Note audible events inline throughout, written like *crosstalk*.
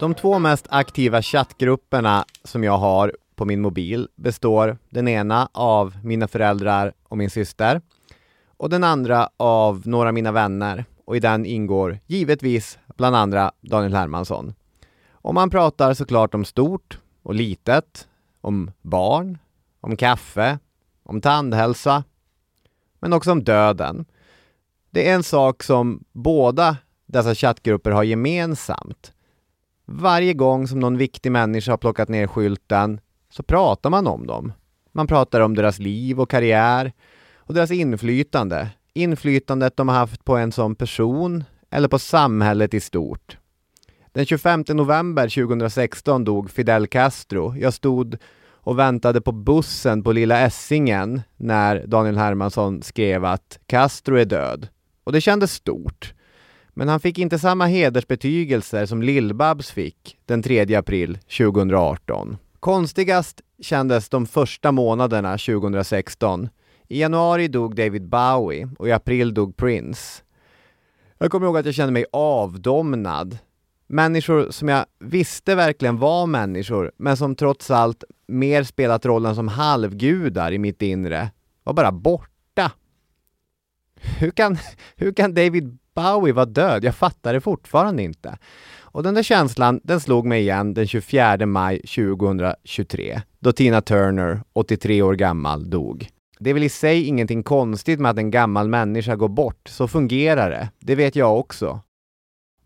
De två mest aktiva chattgrupperna som jag har på min mobil består den ena av mina föräldrar och min syster och den andra av några av mina vänner och i den ingår givetvis bland andra Daniel Hermansson. Och man pratar såklart om stort och litet, om barn, om kaffe, om tandhälsa, men också om döden. Det är en sak som båda dessa chattgrupper har gemensamt. Varje gång som någon viktig människa har plockat ner skylten så pratar man om dem. Man pratar om deras liv och karriär och deras inflytande. Inflytandet de har haft på en som person eller på samhället i stort. Den 25 november 2016 dog Fidel Castro. Jag stod och väntade på bussen på Lilla Essingen när Daniel Hermansson skrev att Castro är död. Och det kändes stort. Men han fick inte samma hedersbetygelser som Lill-Babs fick den 3 april 2018. Konstigast kändes de första månaderna 2016. I januari dog David Bowie och i april dog Prince. Jag kommer ihåg att jag kände mig avdomnad. Människor som jag visste verkligen var människor, men som trots allt mer spelat rollen som halvgudar i mitt inre, var bara borta. Hur kan, hur kan David Bowie vara död? Jag fattar det fortfarande inte. Och den där känslan, den slog mig igen den 24 maj 2023, då Tina Turner, 83 år gammal, dog. Det är väl i sig ingenting konstigt med att en gammal människa går bort, så fungerar det. Det vet jag också.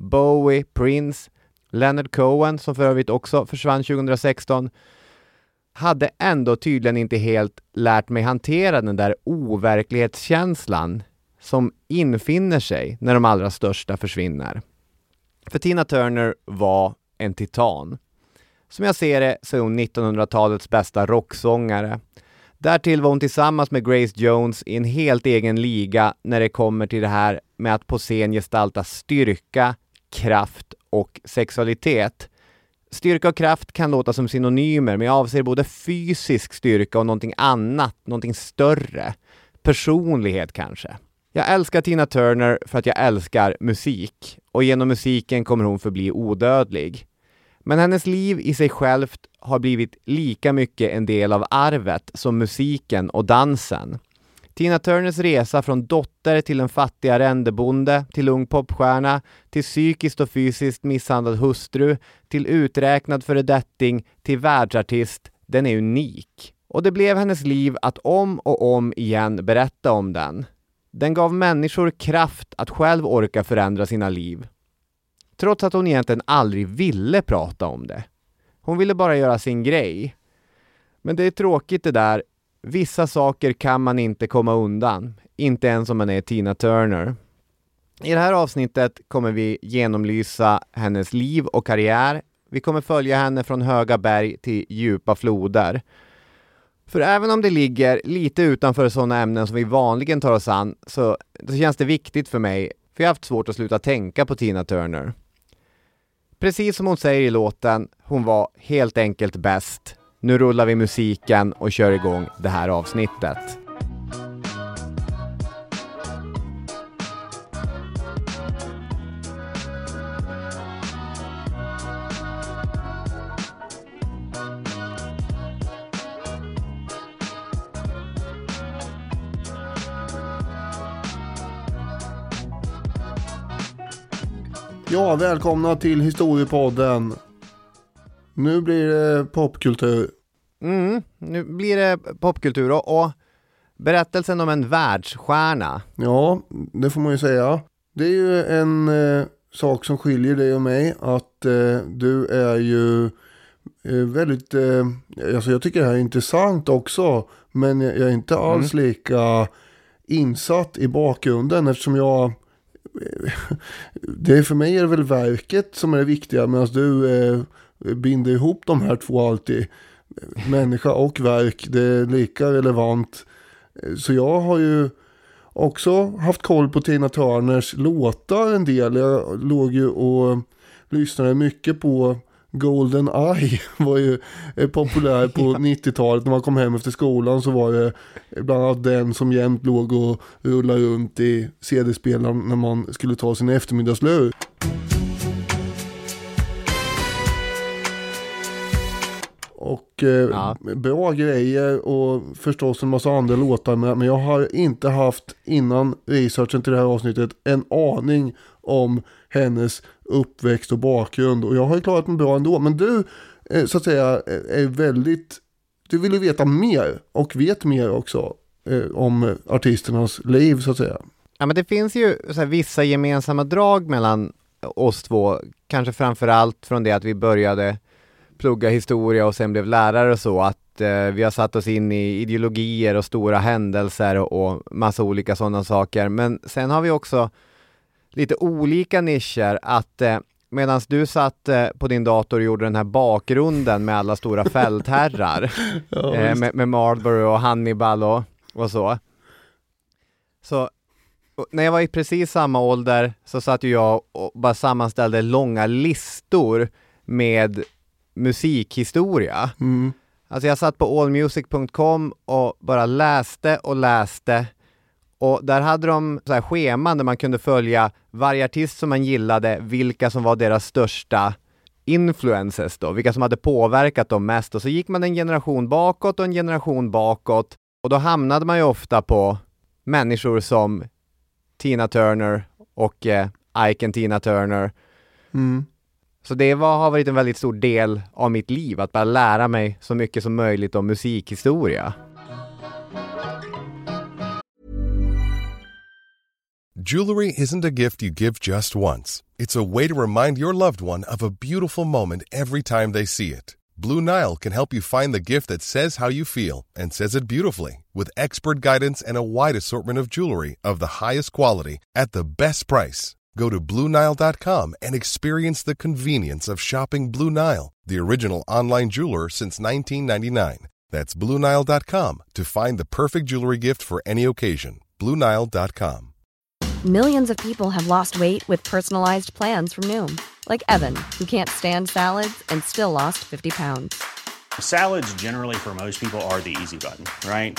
Bowie, Prince, Leonard Cohen, som för övrigt också försvann 2016, hade ändå tydligen inte helt lärt mig hantera den där overklighetskänslan som infinner sig när de allra största försvinner. För Tina Turner var en titan. Som jag ser det så är hon 1900-talets bästa rocksångare. Därtill var hon tillsammans med Grace Jones i en helt egen liga när det kommer till det här med att på scen gestalta styrka, kraft och sexualitet. Styrka och kraft kan låta som synonymer, men jag avser både fysisk styrka och någonting annat, någonting större. Personlighet kanske. Jag älskar Tina Turner för att jag älskar musik och genom musiken kommer hon förbli odödlig. Men hennes liv i sig självt har blivit lika mycket en del av arvet som musiken och dansen. Tina Turners resa från dotter till en fattig arrendebonde, till ung popstjärna, till psykiskt och fysiskt misshandlad hustru, till uträknad föredetting, till världsartist, den är unik. Och det blev hennes liv att om och om igen berätta om den. Den gav människor kraft att själv orka förändra sina liv. Trots att hon egentligen aldrig ville prata om det. Hon ville bara göra sin grej. Men det är tråkigt det där. Vissa saker kan man inte komma undan. Inte ens om man är Tina Turner. I det här avsnittet kommer vi genomlysa hennes liv och karriär. Vi kommer följa henne från höga berg till djupa floder. För även om det ligger lite utanför sådana ämnen som vi vanligen tar oss an, så, så känns det viktigt för mig, för jag har haft svårt att sluta tänka på Tina Turner. Precis som hon säger i låten, hon var helt enkelt bäst. Nu rullar vi musiken och kör igång det här avsnittet. Ja, välkomna till Historiepodden. Nu blir det popkultur. Mm, nu blir det popkultur och, och berättelsen om en världsstjärna. Ja, det får man ju säga. Det är ju en eh, sak som skiljer dig och mig. Att eh, du är ju eh, väldigt, eh, alltså jag tycker det här är intressant också. Men jag är inte alls mm. lika insatt i bakgrunden eftersom jag *laughs* det är för mig är det väl verket som är det viktiga medan du eh, binder ihop de här två alltid. Människa och verk, det är lika relevant. Så jag har ju också haft koll på Tina Turners låtar en del. Jag låg ju och lyssnade mycket på Golden Eye *laughs* var ju eh, populär på *laughs* 90-talet. När man kom hem efter skolan så var det bland annat den som jämt låg och rullade runt i CD-spelaren när man skulle ta sin eftermiddagslur. Ja. bra grejer och förstås en massa andra låtar med. Men jag har inte haft innan researchen till det här avsnittet en aning om hennes uppväxt och bakgrund. Och jag har ju klarat mig bra ändå. Men du eh, så att säga eh, är väldigt, du vill ju veta mer och vet mer också eh, om artisternas liv så att säga. Ja men det finns ju så här, vissa gemensamma drag mellan oss två, kanske framför allt från det att vi började plugga historia och sen blev lärare och så, att eh, vi har satt oss in i ideologier och stora händelser och, och massa olika sådana saker. Men sen har vi också lite olika nischer, att eh, medan du satt eh, på din dator och gjorde den här bakgrunden med alla stora *laughs* fältherrar, Ja, eh, med, med Marlborough och Hannibal och, och så. Så och när jag var i precis samma ålder så satt ju jag och bara sammanställde långa listor med musikhistoria. Mm. Alltså jag satt på allmusic.com och bara läste och läste och där hade de så här scheman där man kunde följa varje artist som man gillade, vilka som var deras största influences då, vilka som hade påverkat dem mest och så gick man en generation bakåt och en generation bakåt och då hamnade man ju ofta på människor som Tina Turner och eh, Ike and Tina Turner. Mm. Så det var, har varit en väldigt stor del av mitt liv, att bara lära mig så mycket som möjligt om musikhistoria. Jewelry isn't a gift you give just once. It's a way to remind your loved one of a beautiful moment every time they see it. Blue Nile can help you find the gift that says how you feel and says it beautifully with expert guidance and a wide assortment of jewelry of the highest quality at the best price. Go to BlueNile.com and experience the convenience of shopping Blue Nile, the original online jeweler since 1999. That's BlueNile.com to find the perfect jewelry gift for any occasion. BlueNile.com. Millions of people have lost weight with personalized plans from Noom, like Evan, who can't stand salads and still lost 50 pounds. Salads, generally, for most people, are the easy button, right?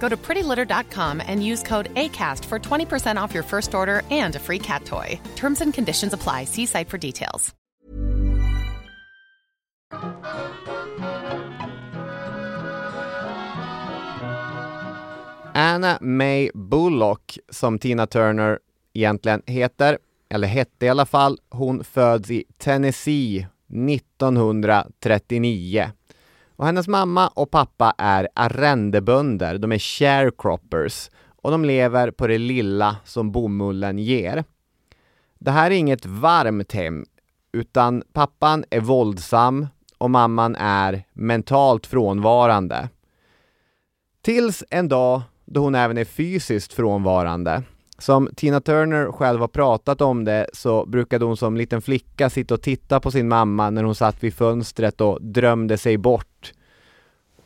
Go to prettylitter.com and use code ACAST for 20% off your first order and a free cat toy. Terms and conditions apply. See site for details. Anna May Bullock, som Tina Turner egentligen heter, eller hette i alla fall, hon föds i Tennessee 1939. Och hennes mamma och pappa är arrendebönder, de är sharecroppers och de lever på det lilla som bomullen ger. Det här är inget varmt hem, utan pappan är våldsam och mamman är mentalt frånvarande. Tills en dag då hon även är fysiskt frånvarande. Som Tina Turner själv har pratat om det så brukade hon som liten flicka sitta och titta på sin mamma när hon satt vid fönstret och drömde sig bort.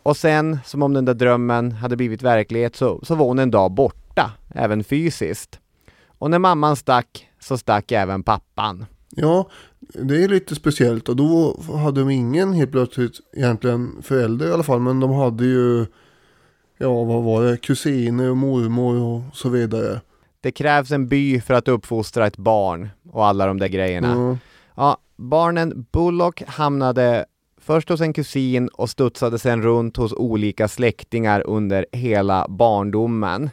Och sen, som om den där drömmen hade blivit verklighet, så, så var hon en dag borta, även fysiskt. Och när mamman stack, så stack även pappan. Ja, det är lite speciellt och då hade de ingen helt plötsligt egentligen förälder i alla fall. Men de hade ju, ja vad var det, kusiner och mormor och så vidare. Det krävs en by för att uppfostra ett barn och alla de där grejerna. Ja, Ja, barnen Bullock hamnade först hos en kusin och studsade sen runt hos olika släktingar under hela barndomen.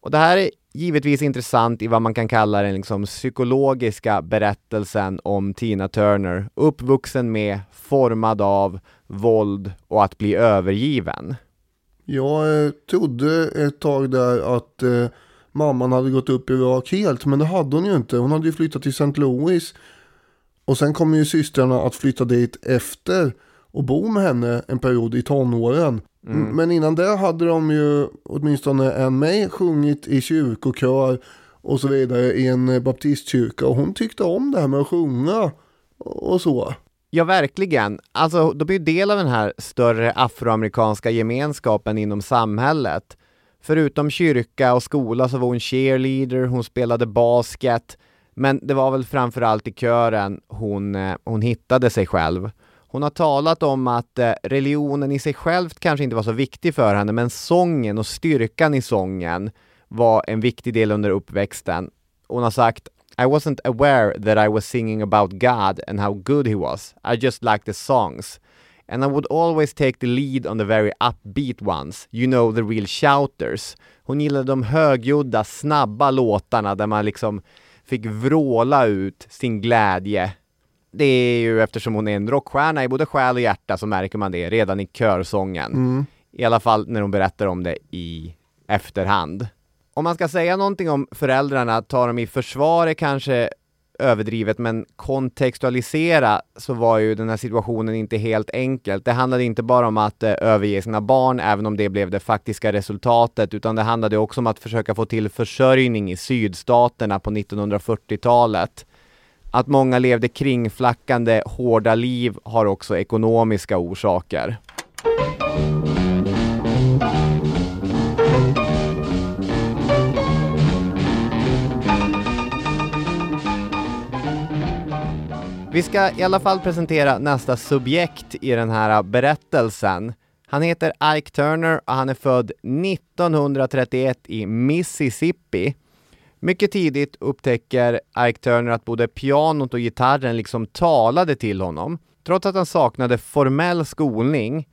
Och det här är givetvis intressant i vad man kan kalla den liksom psykologiska berättelsen om Tina Turner, uppvuxen med, formad av, våld och att bli övergiven. Jag eh, trodde ett tag där att eh, mamman hade gått upp i rak helt, men det hade hon ju inte. Hon hade ju flyttat till St. Louis. Och sen kommer ju systrarna att flytta dit efter och bo med henne en period i tonåren. Mm. Men innan det hade de ju åtminstone en mig sjungit i kyrkokör och så vidare i en baptistkyrka och hon tyckte om det här med att sjunga och så. Ja, verkligen. Alltså, de är ju del av den här större afroamerikanska gemenskapen inom samhället. Förutom kyrka och skola så var hon cheerleader, hon spelade basket, men det var väl framförallt i kören hon, eh, hon hittade sig själv. Hon har talat om att eh, religionen i sig själv kanske inte var så viktig för henne, men sången och styrkan i sången var en viktig del under uppväxten. Hon har sagt I wasn't aware that I was singing about God and how good he was. I just liked the songs. And I would always take the lead on the very upbeat ones, you know the real shouters. Hon gillade de högljudda, snabba låtarna där man liksom fick vråla ut sin glädje. Det är ju eftersom hon är en rockstjärna i både själ och hjärta så märker man det redan i körsången. Mm. I alla fall när hon berättar om det i efterhand. Om man ska säga någonting om föräldrarna, ta dem i försvar kanske överdrivet, men kontextualisera så var ju den här situationen inte helt enkelt. Det handlade inte bara om att eh, överge sina barn, även om det blev det faktiska resultatet, utan det handlade också om att försöka få till försörjning i sydstaterna på 1940-talet. Att många levde kringflackande, hårda liv har också ekonomiska orsaker. Vi ska i alla fall presentera nästa subjekt i den här berättelsen. Han heter Ike Turner och han är född 1931 i Mississippi. Mycket tidigt upptäcker Ike Turner att både pianot och gitarren liksom talade till honom. Trots att han saknade formell skolning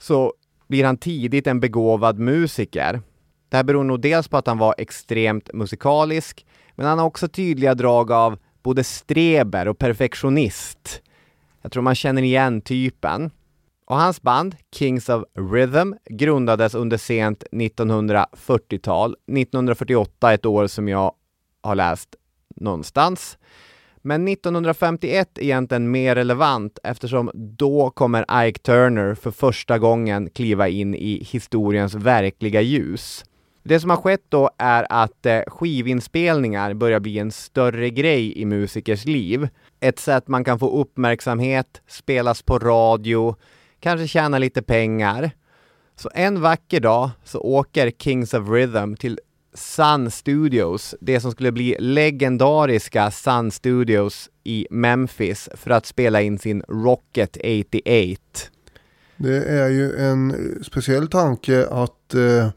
så blir han tidigt en begåvad musiker. Det här beror nog dels på att han var extremt musikalisk, men han har också tydliga drag av både streber och perfektionist. Jag tror man känner igen typen. Och hans band, Kings of Rhythm, grundades under sent 1940-tal. 1948 ett år som jag har läst någonstans. Men 1951 är egentligen mer relevant eftersom då kommer Ike Turner för första gången kliva in i historiens verkliga ljus. Det som har skett då är att eh, skivinspelningar börjar bli en större grej i musikers liv. Ett sätt man kan få uppmärksamhet, spelas på radio, kanske tjäna lite pengar. Så en vacker dag så åker Kings of Rhythm till Sun Studios, det som skulle bli legendariska Sun Studios i Memphis för att spela in sin Rocket 88. Det är ju en speciell tanke att eh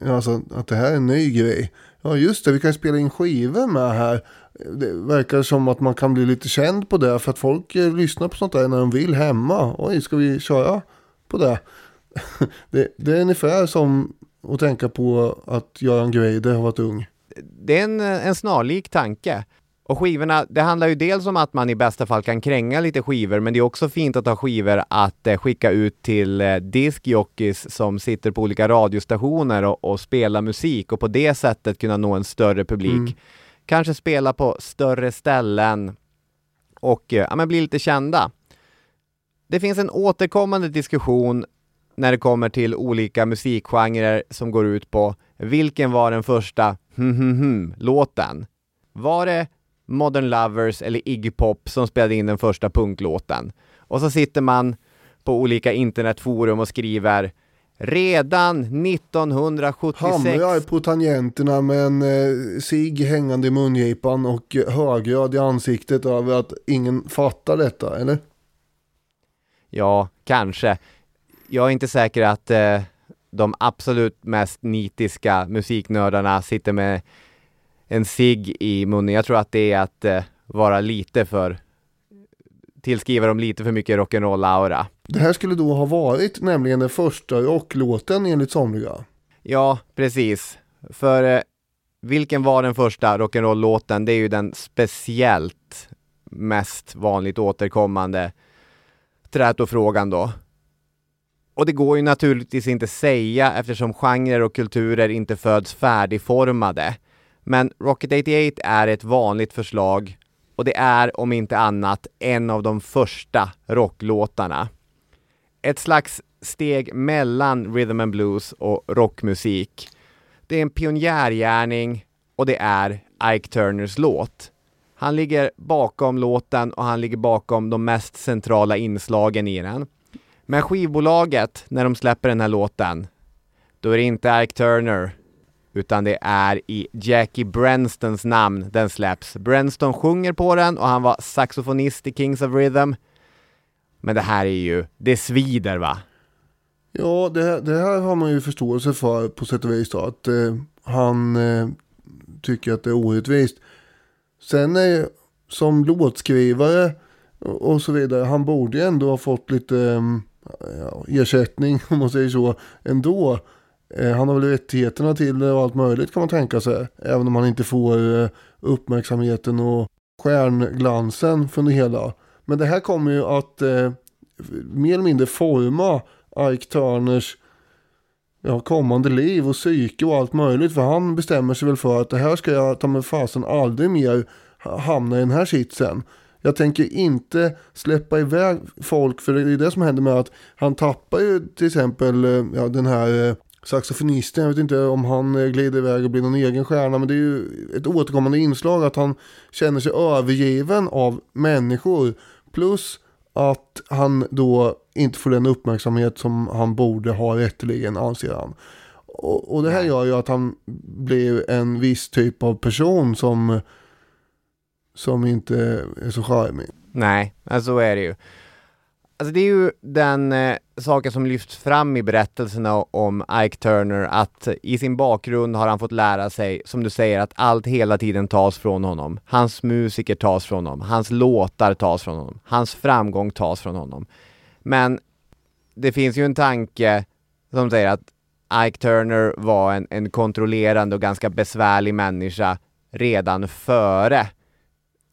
Alltså att det här är en ny grej. Ja just det, vi kan spela in skivor med här. Det verkar som att man kan bli lite känd på det. För att folk eh, lyssnar på sånt där när de vill hemma. Oj, ska vi köra på det? *laughs* det, det är ungefär som att tänka på att Göran Greider har varit ung. Det är en, en snarlik tanke. Och skivorna, det handlar ju dels om att man i bästa fall kan kränga lite skivor, men det är också fint att ha skivor att eh, skicka ut till eh, diskjockeys som sitter på olika radiostationer och, och spelar musik och på det sättet kunna nå en större publik. Mm. Kanske spela på större ställen och eh, ja, men bli lite kända. Det finns en återkommande diskussion när det kommer till olika musikgenrer som går ut på vilken var den första hm hm hm låten? Var det Modern Lovers eller Iggy Pop som spelade in den första punklåten. Och så sitter man på olika internetforum och skriver Redan 1976 Hamrar på tangenterna med en eh, sig hängande i mungipan och högröd i ansiktet över att ingen fattar detta, eller? Ja, kanske. Jag är inte säker att eh, de absolut mest nitiska musiknördarna sitter med en sig i munnen. Jag tror att det är att eh, vara lite för tillskriva dem lite för mycket rock'n'roll-aura. Det här skulle då ha varit nämligen den första rocklåten enligt somliga. Ja, precis. För eh, vilken var den första rock'n'roll-låten? Det är ju den speciellt mest vanligt återkommande trätofrågan då. Och det går ju naturligtvis inte säga eftersom genrer och kulturer inte föds färdigformade. Men Rocket 88 är ett vanligt förslag och det är om inte annat en av de första rocklåtarna. Ett slags steg mellan rhythm and blues och rockmusik. Det är en pionjärgärning och det är Ike Turners låt. Han ligger bakom låten och han ligger bakom de mest centrala inslagen i den. Men skivbolaget, när de släpper den här låten, då är det inte Ike Turner, utan det är i Jackie Brenstons namn den släpps. Brenston sjunger på den och han var saxofonist i Kings of Rhythm. Men det här är ju, det svider va? Ja, det, det här har man ju förståelse för på sätt och vis då, att eh, han eh, tycker att det är orättvist. Sen är som låtskrivare och så vidare, han borde ju ändå ha fått lite eh, ja, ersättning *laughs* om man säger så ändå. Eh, han har väl rättigheterna till det och allt möjligt kan man tänka sig. Även om han inte får eh, uppmärksamheten och stjärnglansen från det hela. Men det här kommer ju att eh, mer eller mindre forma Ike Turners ja, kommande liv och psyke och allt möjligt. För han bestämmer sig väl för att det här ska jag ta med fasen aldrig mer hamna i den här sitsen. Jag tänker inte släppa iväg folk för det är det som händer med att han tappar ju till exempel eh, ja, den här saxofonisten. Jag vet inte om han eh, glider iväg och blir någon egen stjärna men det är ju ett återkommande inslag att han känner sig övergiven av människor. Plus att han då inte får den uppmärksamhet som han borde ha rätteligen anser han. Och, och det här gör ju att han blir en viss typ av person som, som inte är så charmig. Nej, alltså så är det ju. Alltså det är ju den eh, saken som lyfts fram i berättelserna om Ike Turner, att i sin bakgrund har han fått lära sig, som du säger, att allt hela tiden tas från honom. Hans musiker tas från honom, hans låtar tas från honom, hans framgång tas från honom. Men det finns ju en tanke som säger att Ike Turner var en, en kontrollerande och ganska besvärlig människa redan före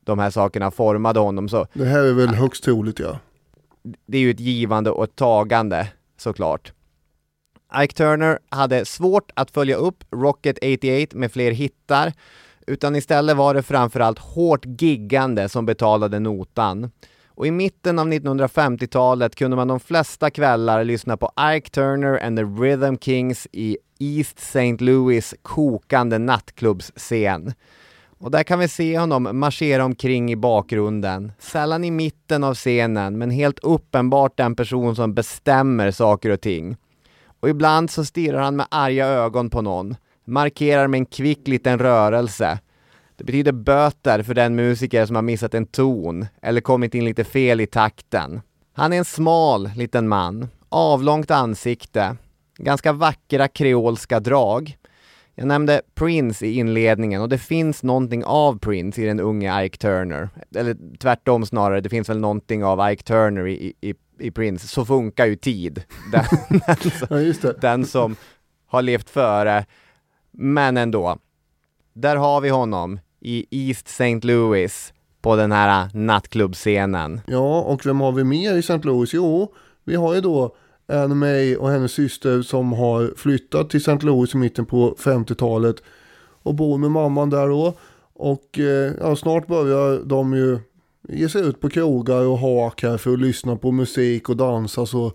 de här sakerna formade honom. Så Det här är väl högst troligt ja det är ju ett givande och ett tagande såklart. Ike Turner hade svårt att följa upp Rocket 88 med fler hittar, utan istället var det framförallt hårt giggande som betalade notan. Och i mitten av 1950-talet kunde man de flesta kvällar lyssna på Ike Turner and the Rhythm Kings i East St. Louis kokande nattklubbsscen. Och där kan vi se honom marschera omkring i bakgrunden, sällan i mitten av scenen, men helt uppenbart den person som bestämmer saker och ting. Och ibland så stirrar han med arga ögon på någon, markerar med en kvick liten rörelse. Det betyder böter för den musiker som har missat en ton eller kommit in lite fel i takten. Han är en smal liten man, avlångt ansikte, ganska vackra kreolska drag. Jag nämnde Prince i inledningen och det finns någonting av Prince i den unge Ike Turner. Eller tvärtom snarare, det finns väl någonting av Ike Turner i, i, i Prince. Så funkar ju tid. Den, *laughs* den, som, Ja den som har levt före. Men ändå. Där har vi honom i East St. Louis på den här nattklubbscenen. Ja, och vem har vi mer i St. Louis? Jo, vi har ju då Anne May och hennes syster som har flyttat till St. Louis i mitten på 50-talet och bor med mamman där då. Och eh, ja, snart börjar de ju ge sig ut på krogar och hak här för att lyssna på musik och dansa så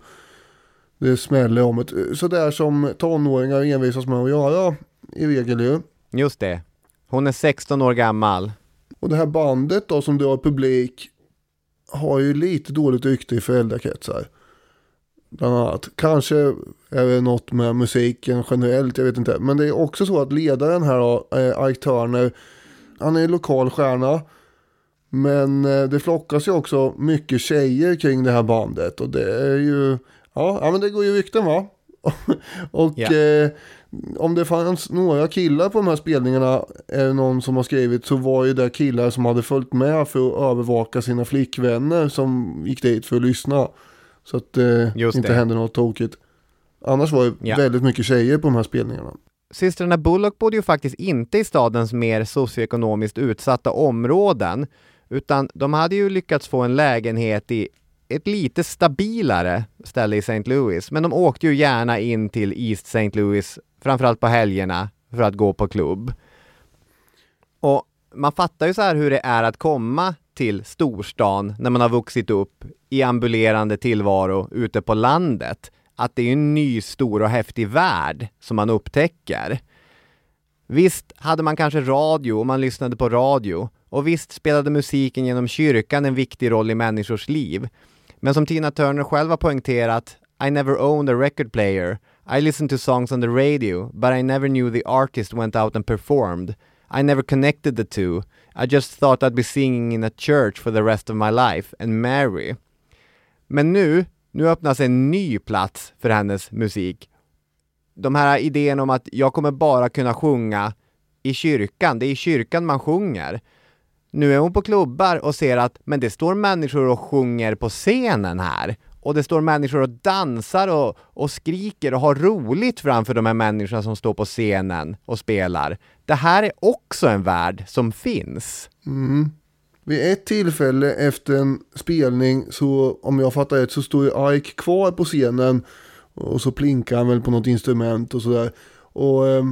det smäller om ett. Sådär som tonåringar envisas med att göra i regel ju. Just det. Hon är 16 år gammal. Och det här bandet då som drar publik har ju lite dåligt rykte i föräldrakretsar. Bland annat. Kanske är det något med musiken generellt, jag vet inte. Men det är också så att ledaren här då, eh, Ike Turner, han är lokal stjärna. Men eh, det flockas ju också mycket tjejer kring det här bandet. Och det är ju, ja, ja men det går ju rykten va? *laughs* och Ja. eh, om det fanns några killar på de här spelningarna, är det någon som har skrivit, så var ju det killar som hade följt med för att övervaka sina flickvänner som gick dit för att lyssna. Så att det Just inte det. hände något tokigt. Annars var det Ja. väldigt mycket tjejer på de här spelningarna. Systrarna Bullock bodde ju faktiskt inte i stadens mer socioekonomiskt utsatta områden, utan de hade ju lyckats få en lägenhet i ett lite stabilare ställe i St. Louis, men de åkte ju gärna in till East St. Louis, framförallt på helgerna, för att gå på klubb. Och man fattar ju så här hur det är att komma till storstan när man har vuxit upp i ambulerande tillvaro ute på landet. Att det är en ny, stor och häftig värld som man upptäcker. Visst hade man kanske radio och man lyssnade på radio och visst spelade musiken genom kyrkan en viktig roll i människors liv. Men som Tina Turner själv har poängterat, I never owned a record player. I listened to songs on the radio, but I never knew the artist went out and performed. I never connected the two. I just thought I'd be singing in a church for the rest of my life and marry. Men nu, nu öppnas en ny plats för hennes musik. De här idéerna om att jag kommer bara kunna sjunga i kyrkan, det är i kyrkan man sjunger. Nu är hon på klubbar och ser att men det står människor och sjunger på scenen här. Och det står människor och dansar och, och skriker och har roligt framför de här människorna som står på scenen och spelar. Det här är också en värld som finns. Mm. Vid ett tillfälle efter en spelning så, om jag fattar rätt, så står ju Ike kvar på scenen och så plinkar han väl på något instrument och sådär. Och eh,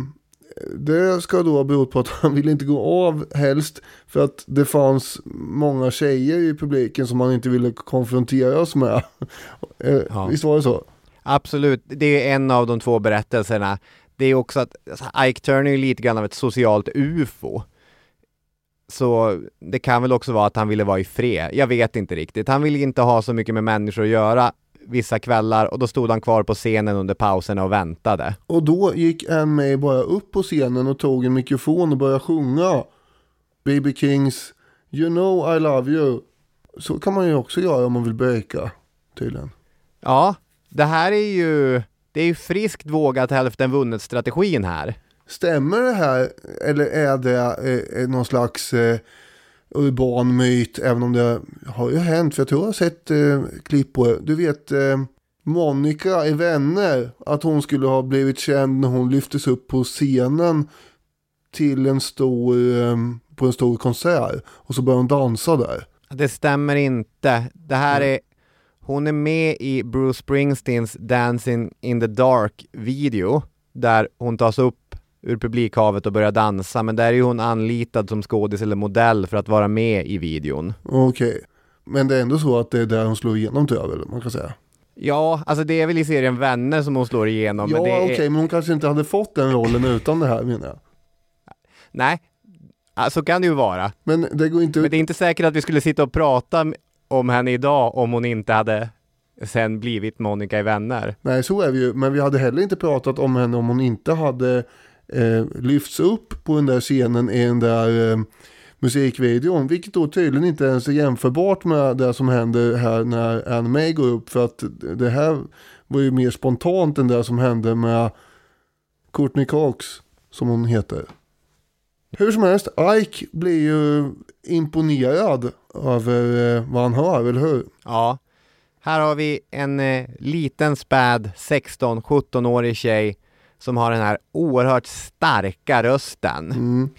det ska då ha berott på att *laughs* han ville inte gå av helst för att det fanns många tjejer i publiken som han inte ville konfronteras med. *laughs* Eh, ja. Visst var det så? Absolut, det är en av de två berättelserna. Det är också att alltså, Ike Turner är lite grann av ett socialt ufo. Så det kan väl också vara att han ville vara i fred. Jag vet inte riktigt. Han ville inte ha så mycket med människor att göra vissa kvällar och då stod han kvar på scenen under pauserna och väntade. Och då gick Ann May bara upp på scenen och tog en mikrofon och började sjunga Baby Kings You know I love you. Så kan man ju också göra om man vill breaka tydligen. Ja, det här är ju, det är ju friskt vågat hälften vunnet strategin här. Stämmer det här eller är det eh, någon slags eh, urban myt, även om det har ju hänt, för jag tror jag har sett eh, klipp på det. Du vet eh, Monica i Vänner, att hon skulle ha blivit känd när hon lyftes upp på scenen till en stor, eh, på en stor konsert och så började hon dansa där. Det stämmer inte. Det här är, hon är med i Bruce Springsteens Dancing in the Dark video, där hon tas upp ur publikhavet och börjar dansa, men där är hon anlitad som skådis eller modell för att vara med i videon. Okej, okay. men det är ändå så att det är där hon slår igenom tror jag väl, man kan säga. Ja, alltså det är väl i serien Vänner som hon slår igenom. Ja, okej, okay, men hon kanske inte hade fått den rollen utan det här menar jag. Nej, så kan det ju vara. Men det går inte... Men det är inte säkert att vi skulle sitta och prata om henne idag om hon inte hade sen blivit Monica i Vänner. Nej, så är vi ju. Men vi hade heller inte pratat om henne om hon inte hade eh, lyfts upp på den där scenen i den där eh, musikvideon. Vilket då tydligen inte ens är jämförbart med det som händer här när Anne May går upp. För att det här var ju mer spontant än det som hände med Courtney Cox som hon heter. Hur som helst, Ike blir ju imponerad över eh, vad han hör, eller hur? Ja. Här har vi en eh, liten späd 16-17-årig tjej som har den här oerhört starka rösten. Mm.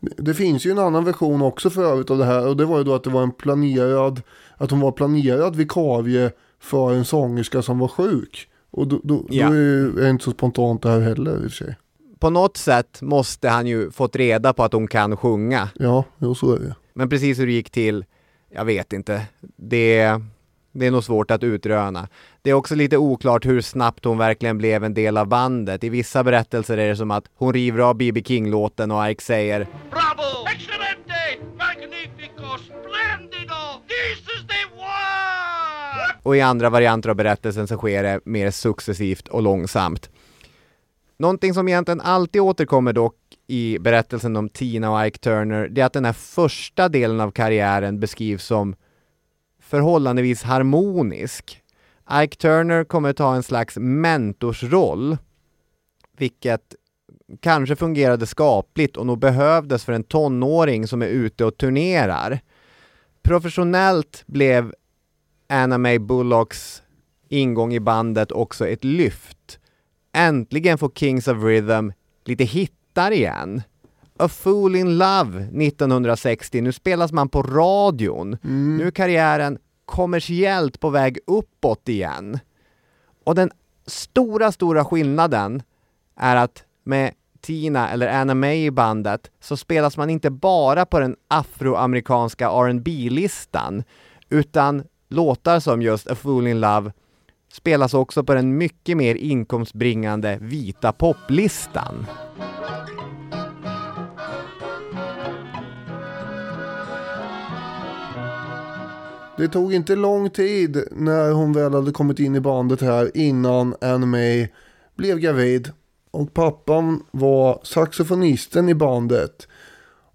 Det finns ju en annan version också för övrigt av det här och det var ju då att det var en planerad, att hon var planerad vikarie för en sångerska som var sjuk. Och då, då, ja. då är det inte så spontant det här heller i och för sig. På något sätt måste han ju fått reda på att hon kan sjunga. Ja, jo, så är det. Men precis hur det gick till, jag vet inte. Det det är nog svårt att utröna. Det är också lite oklart hur snabbt hon verkligen blev en del av bandet. I vissa berättelser är det som att hon river av B.B. King-låten och Ike säger Bravo! Excelente! Magnifico! Splendido! This is the one! Och i andra varianter av berättelsen så sker det mer successivt och långsamt. Någonting som egentligen alltid återkommer dock i berättelsen om Tina och Ike Turner, det är att den här första delen av karriären beskrivs som förhållandevis harmonisk. Ike Turner kommer ta en slags mentorsroll, vilket kanske fungerade skapligt och nog behövdes för en tonåring som är ute och turnerar. Professionellt blev Anna May Bullocks ingång i bandet också ett lyft. Äntligen får Kings of Rhythm lite hittar igen. A Fool in Love 1960. Nu spelas man på radion. Mm. Nu är karriären kommersiellt på väg uppåt igen. Och den stora, stora skillnaden är att med Tina eller Anna May i bandet så spelas man inte bara på den afroamerikanska rb listan utan låtar som just A Fool in Love spelas också på den mycket mer inkomstbringande vita poplistan. Det tog inte lång tid när hon väl hade kommit in i bandet här innan Anne May blev gravid. Och pappan var saxofonisten i bandet.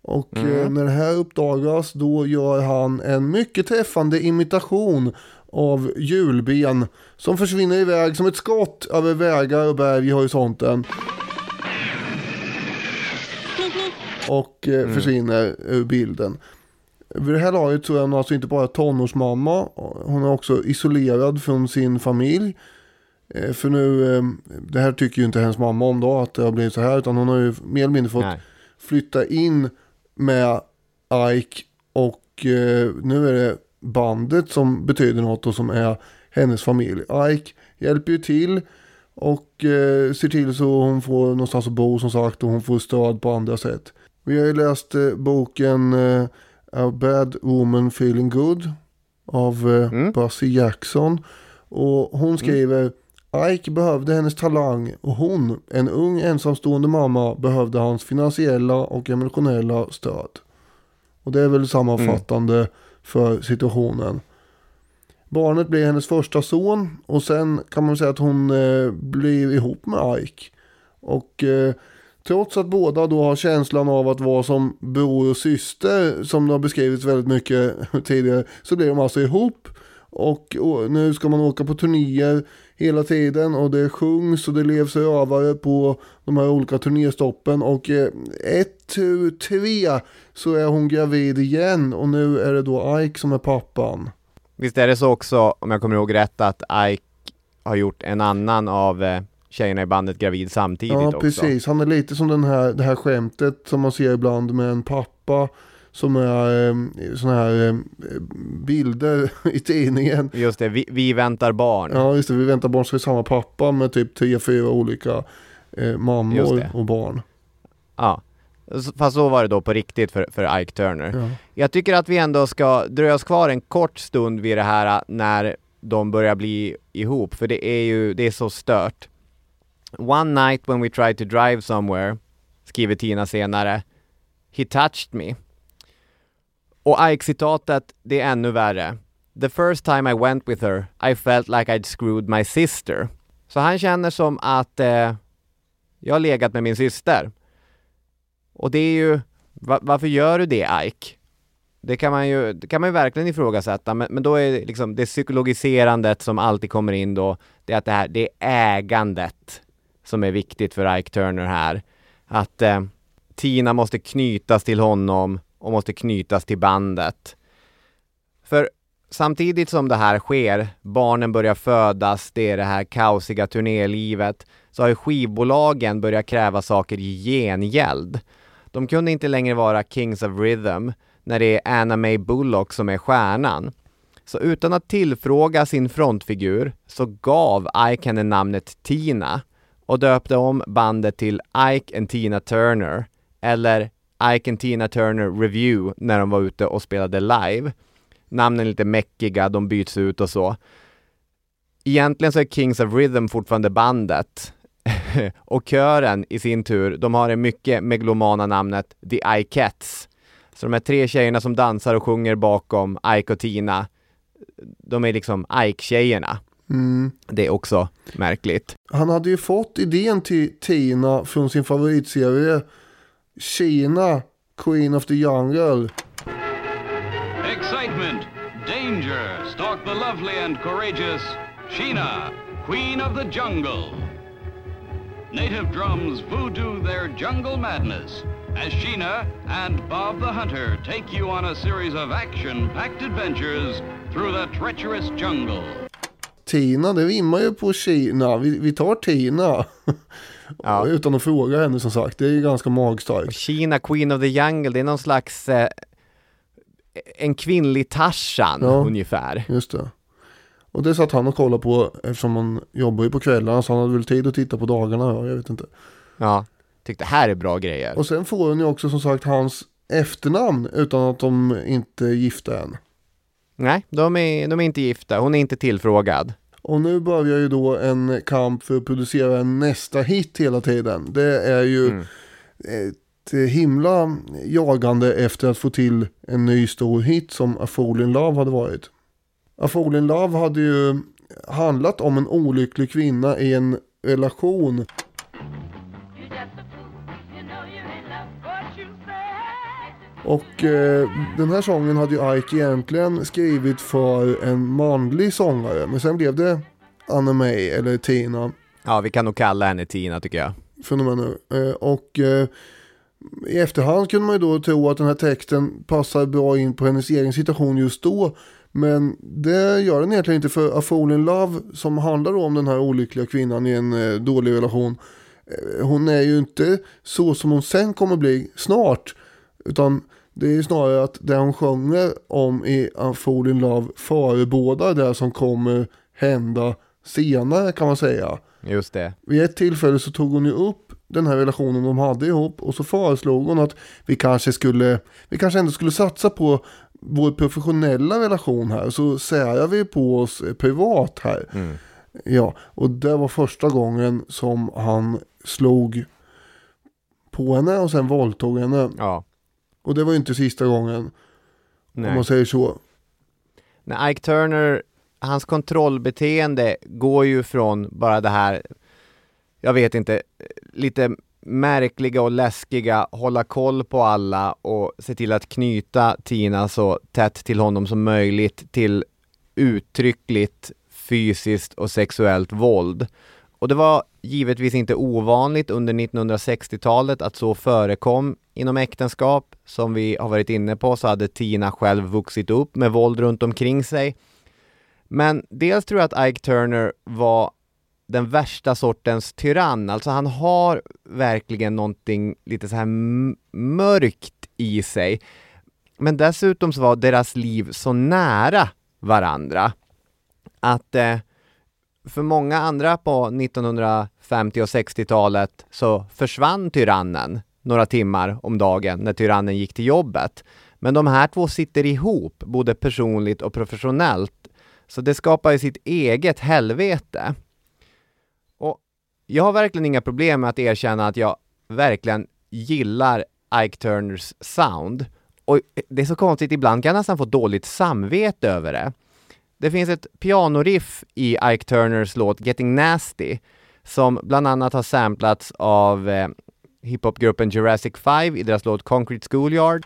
Och Mm. eh, när det här uppdagas då gör han en mycket träffande imitation av julben som försvinner iväg som ett skott över vägar och berg i horisonten. Och eh, försvinner ur bilden. Vid det här laget så är hon alltså inte bara tonårsmamma. Hon är också isolerad från sin familj. Eh, För nu, eh, det här tycker ju inte hennes mamma om då, att det har blivit så här. Utan hon har ju mer eller mindre fått Nej. flytta in med Ike. Och nu är det bandet som betyder något och som är hennes familj. Ike hjälper ju till. Och eh, ser till så hon får någonstans att bo som sagt. Och hon får stöd på andra sätt. Vi har ju läst eh, boken eh, A Bad Woman Feeling Good. Av eh, Mm. Bussie Jackson. Och hon skriver Ike behövde hennes talang och hon, en ung ensamstående mamma, behövde hans finansiella och emotionella stöd. Och det är väl sammanfattande för situationen. Barnet blir hennes första son och sen kan man säga att hon eh, blir ihop med Ike. Och eh, trots att båda då har känslan av att vara som bror och syster som det har beskrivits väldigt mycket *laughs* tidigare så blir de alltså ihop. Och, och nu ska man åka på turnéer hela tiden och det sjungs och det levs övare på de här olika turnéstoppen och eh, ett, tu, tre så är hon gravid igen och nu är det då Ike som är pappan. Visst är det så också, om jag kommer ihåg rätt, att Ike har gjort en annan av eh, tjejerna i bandet gravid samtidigt Ja, också? precis. Han är lite som den här, det här skämtet som man ser ibland med en pappa som är eh, sådana här eh, bilder *laughs* i tidningen. Just det, vi, vi väntar barn. Ja, just det. Vi väntar barn så är samma pappa med typ tre, fyra olika eh, mammor och barn. Ja. Fast så var det då på riktigt för, för Ike Turner. Ja. Jag tycker att vi ändå ska dröja oss kvar en kort stund vid det här äh, när de börjar bli ihop, för det är ju, det är så stört. One night when we tried to drive somewhere, skriver Tina senare, he touched me. Och Ike-citatet, det är ännu värre. The first time I went with her, I felt like I'd screwed my sister. Så han känner som att eh, jag har legat med min syster. Och det är ju, va, varför gör du det Ike? Det kan man ju, det kan man ju verkligen ifrågasätta, men, men då är det liksom det psykologiserandet som alltid kommer in då, det är att det här, det är ägandet som är viktigt för Ike Turner här. Att eh, Tina måste knytas till honom och måste knytas till bandet. För samtidigt som det här sker, barnen börjar födas, det är det här kaosiga turnélivet, så har ju skivbolagen börjat kräva saker i gengäld. De kunde inte längre vara Kings of Rhythm när det är Anna May Bullock som är stjärnan. Så utan att tillfråga sin frontfigur så gav Ike henne namnet Tina och döpte om bandet till Ike and Tina Turner eller Ike and Tina Turner Review när de var ute och spelade live. Namnen är lite mäckiga, de byts ut och så. Egentligen så är Kings of Rhythm fortfarande bandet. *laughs* och kören i sin tur, de har det mycket meglomana namnet The Ikeettes. Så de här tre tjejerna som dansar och sjunger bakom Ike och Tina, de är liksom Ike-tjejerna. Mm. Det är också märkligt. Han hade ju fått idén till Tina från sin favoritserie Kina, Queen of the Jungle. Excitement, danger stalk the lovely and courageous Sheena, Queen of the Jungle. Native drums voodoo their jungle madness as Sheena and Bob the Hunter take you on a series of action packed adventures through the treacherous jungle. Tina, det rimmar ju på Kina. Vi, vi tar Tina. *laughs* Ja. Utan att fråga henne som sagt. Det är ju ganska magstarkt. Kina Queen of the Jungle, det är någon slags eh, en kvinnlig Tarzan Ja. ungefär. Just det. Och det satt han och kollade på eftersom han jobbar ju på kvällarna så han hade väl tid att titta på dagarna. Ja, jag vet inte. Ja, tyckte här är bra grejer. Och sen får hon ju också som sagt hans efternamn utan att de inte är gifta än. Nej, de är, de är inte gifta, hon är inte tillfrågad. Och nu börjar ju då en kamp för att producera nästa hit hela tiden. Det är ju Mm. ett himla jagande efter att få till en ny stor hit som A Fool in Love hade varit. A Fool in Love hade ju handlat om en olycklig kvinna i en relation. Och eh, den här sången hade ju Ike egentligen skrivit för en manlig sångare. Men sen blev det Anna May eller Tina Ja, vi kan nog kalla henne Tina tycker jag. med nu. Eh, och eh, i efterhand kunde man ju då tro att den här texten passar bra in på hennes egen situation just då. Men det gör den egentligen inte för A Fool in Love som handlar om den här olyckliga kvinnan i en eh, dålig relation. Eh, hon är ju inte så som hon sen kommer bli snart. Utan det är ju snarare att det hon sjunger om i Fool in Love förebådar det som kommer hända senare kan man säga. Just det. Vid ett tillfälle så tog hon ju upp den här relationen de hade ihop och så föreslog hon att vi kanske skulle, vi kanske ändå skulle satsa på vår professionella relation här så särar vi på oss privat här. Mm. Ja, och det var första gången som han slog på henne och sen våldtog henne. Ja. Och det var ju inte sista gången om Nej. man säger så. När Ike Turner, hans kontrollbeteende går ju från bara det här, jag vet inte, lite märkliga och läskiga, hålla koll på alla och se till att knyta Tina så tätt till honom som möjligt till uttryckligt fysiskt och sexuellt våld. Och det var givetvis inte ovanligt under 1960-talet att så förekom inom äktenskap. Som vi har varit inne på så hade Tina själv vuxit upp med våld runt omkring sig. Men dels tror jag att Ike Turner var den värsta sortens tyrann. Alltså han har verkligen någonting lite så här mörkt i sig. Men dessutom så var deras liv så nära varandra att eh, för många andra på 1950 och 60-talet så försvann tyrannen några timmar om dagen när tyrannen gick till jobbet. Men de här två sitter ihop, både personligt och professionellt. Så det skapar ju sitt eget helvete. Och jag har verkligen inga problem med att erkänna att jag verkligen gillar Ike Turners sound. Och det är så konstigt, ibland kan jag nästan få dåligt samvete över det. Det finns ett pianoriff i Ike Turners låt Getting Nasty som bland annat har samplats av eh, hiphopgruppen Jurassic 5 i deras låt Concrete Schoolyard.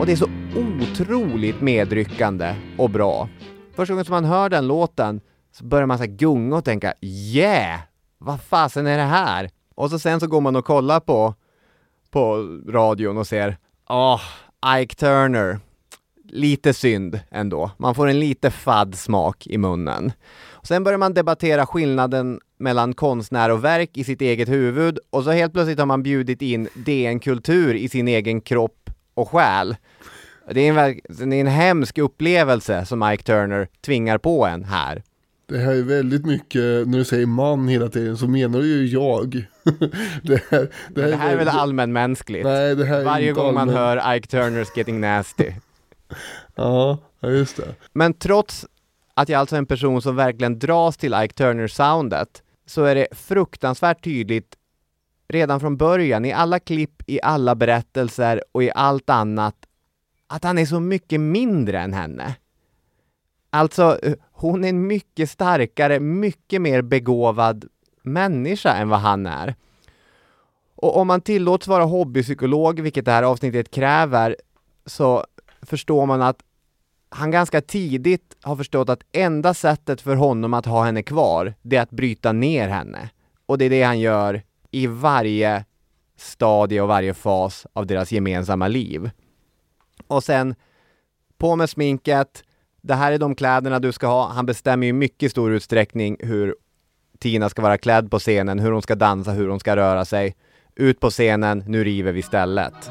Och det är så otroligt medryckande och bra. Första gången som man hör den låten så börjar man så gunga och tänka yeah! Vad fasen är det här? Och så sen så går man och kollar på på radion och ser Åh, Ike Turner. Lite synd ändå. Man får en lite fadd smak i munnen. Och sen börjar man debattera skillnaden mellan konstnär och verk i sitt eget huvud och så helt plötsligt har man bjudit in DN-kultur i sin egen kropp och själ. Det är, en, det är en hemsk upplevelse som Ike Turner tvingar på en här. Det här är väldigt mycket, när du säger man hela tiden så menar du ju jag. *laughs* det här, Det här är väl allmänmänskligt? Nej, det här är Varje gång man allmän- hör Ike Turners Getting Nasty. *laughs* Ja, just det. Men trots att jag alltså är en person som verkligen dras till Ike Turner-soundet så är det fruktansvärt tydligt redan från början i alla klipp, i alla berättelser och i allt annat att han är så mycket mindre än henne. Alltså, eh, hon är en mycket starkare, mycket mer begåvad människa än vad han är. Och om man tillåts vara hobbypsykolog, vilket det här avsnittet kräver, så förstår man att han ganska tidigt har förstått att enda sättet för honom att ha henne kvar, det är att bryta ner henne. Och det är det han gör i varje stadie och varje fas av deras gemensamma liv. Och sen, på med sminket, det här är de kläderna du ska ha. Han bestämmer ju i mycket stor utsträckning hur Tina ska vara klädd på scenen, hur hon ska dansa, hur hon ska röra sig. Ut på scenen, nu river vi stället.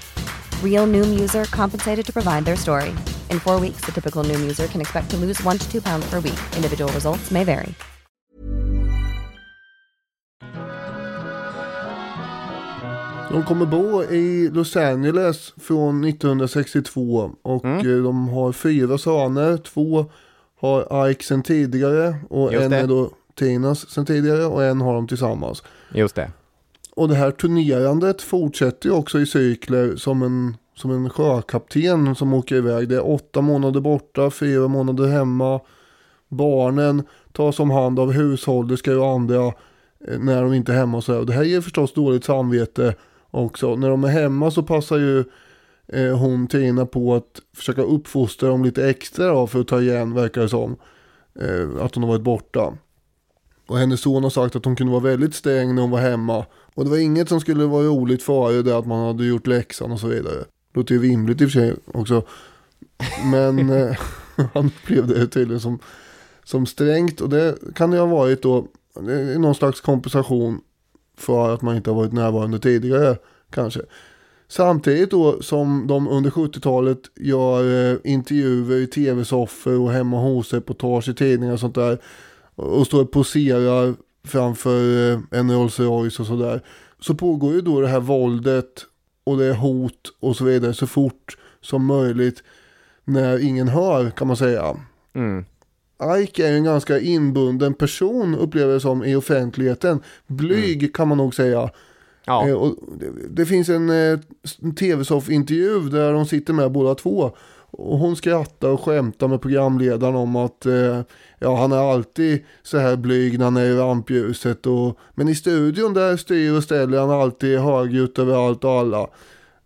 Real Noom user compensated to provide their story. In four weeks, the typical Noom user can expect to lose one to two pounds per week. Individual results may vary. De kommer bo i Los Angeles från 1962 och Mm. eh, de har fyra söner. Två har Ike sen tidigare och Just en det. är då Tinas sen tidigare och en har de tillsammans. Just det. Och det här turnerandet fortsätter ju också i cykler som en, som en sjökapten som åker iväg. Det är åtta månader borta, fyra månader hemma. Barnen tas om hand av hushållerskor och andra eh, när de inte är hemma. Och så här. Och det här ger förstås dåligt samvete också. När de är hemma så passar ju eh, hon Tina på att försöka uppfostra dem lite extra då, för att ta igen, verkar det som. Eh, att hon har varit borta. Och hennes son har sagt att hon kunde vara väldigt sträng när hon var hemma. Och det var inget som skulle vara roligt för det att man hade gjort läxan och så vidare. Låter ju rimligt i och för sig också. Men *laughs* eh, *laughs* han upplevde det tydligen som, som strängt. Och det kan det ha varit då. Någon slags kompensation för att man inte har varit närvarande tidigare kanske. Samtidigt då som de under 70-talet gör eh, intervjuer i tv-soffor och hemma hos reportage i tidningar och sånt där. Och står och poserar framför eh, en Rolls Royce och sådär. Så pågår ju då det här våldet och det är hot och så vidare så fort som möjligt. När ingen hör kan man säga. Mm. Ike är en ganska inbunden person upplever jag som i offentligheten. Blyg kan man nog säga. Ja. Eh, det, det finns en, eh, en tv-soff-intervju där de sitter med båda två. Och hon skrattar och skämtar med programledaren om att eh, ja, han är alltid så här blyg när han är i rampljuset. Och, men i studion där styr och ställer han alltid högljutt över allt och alla.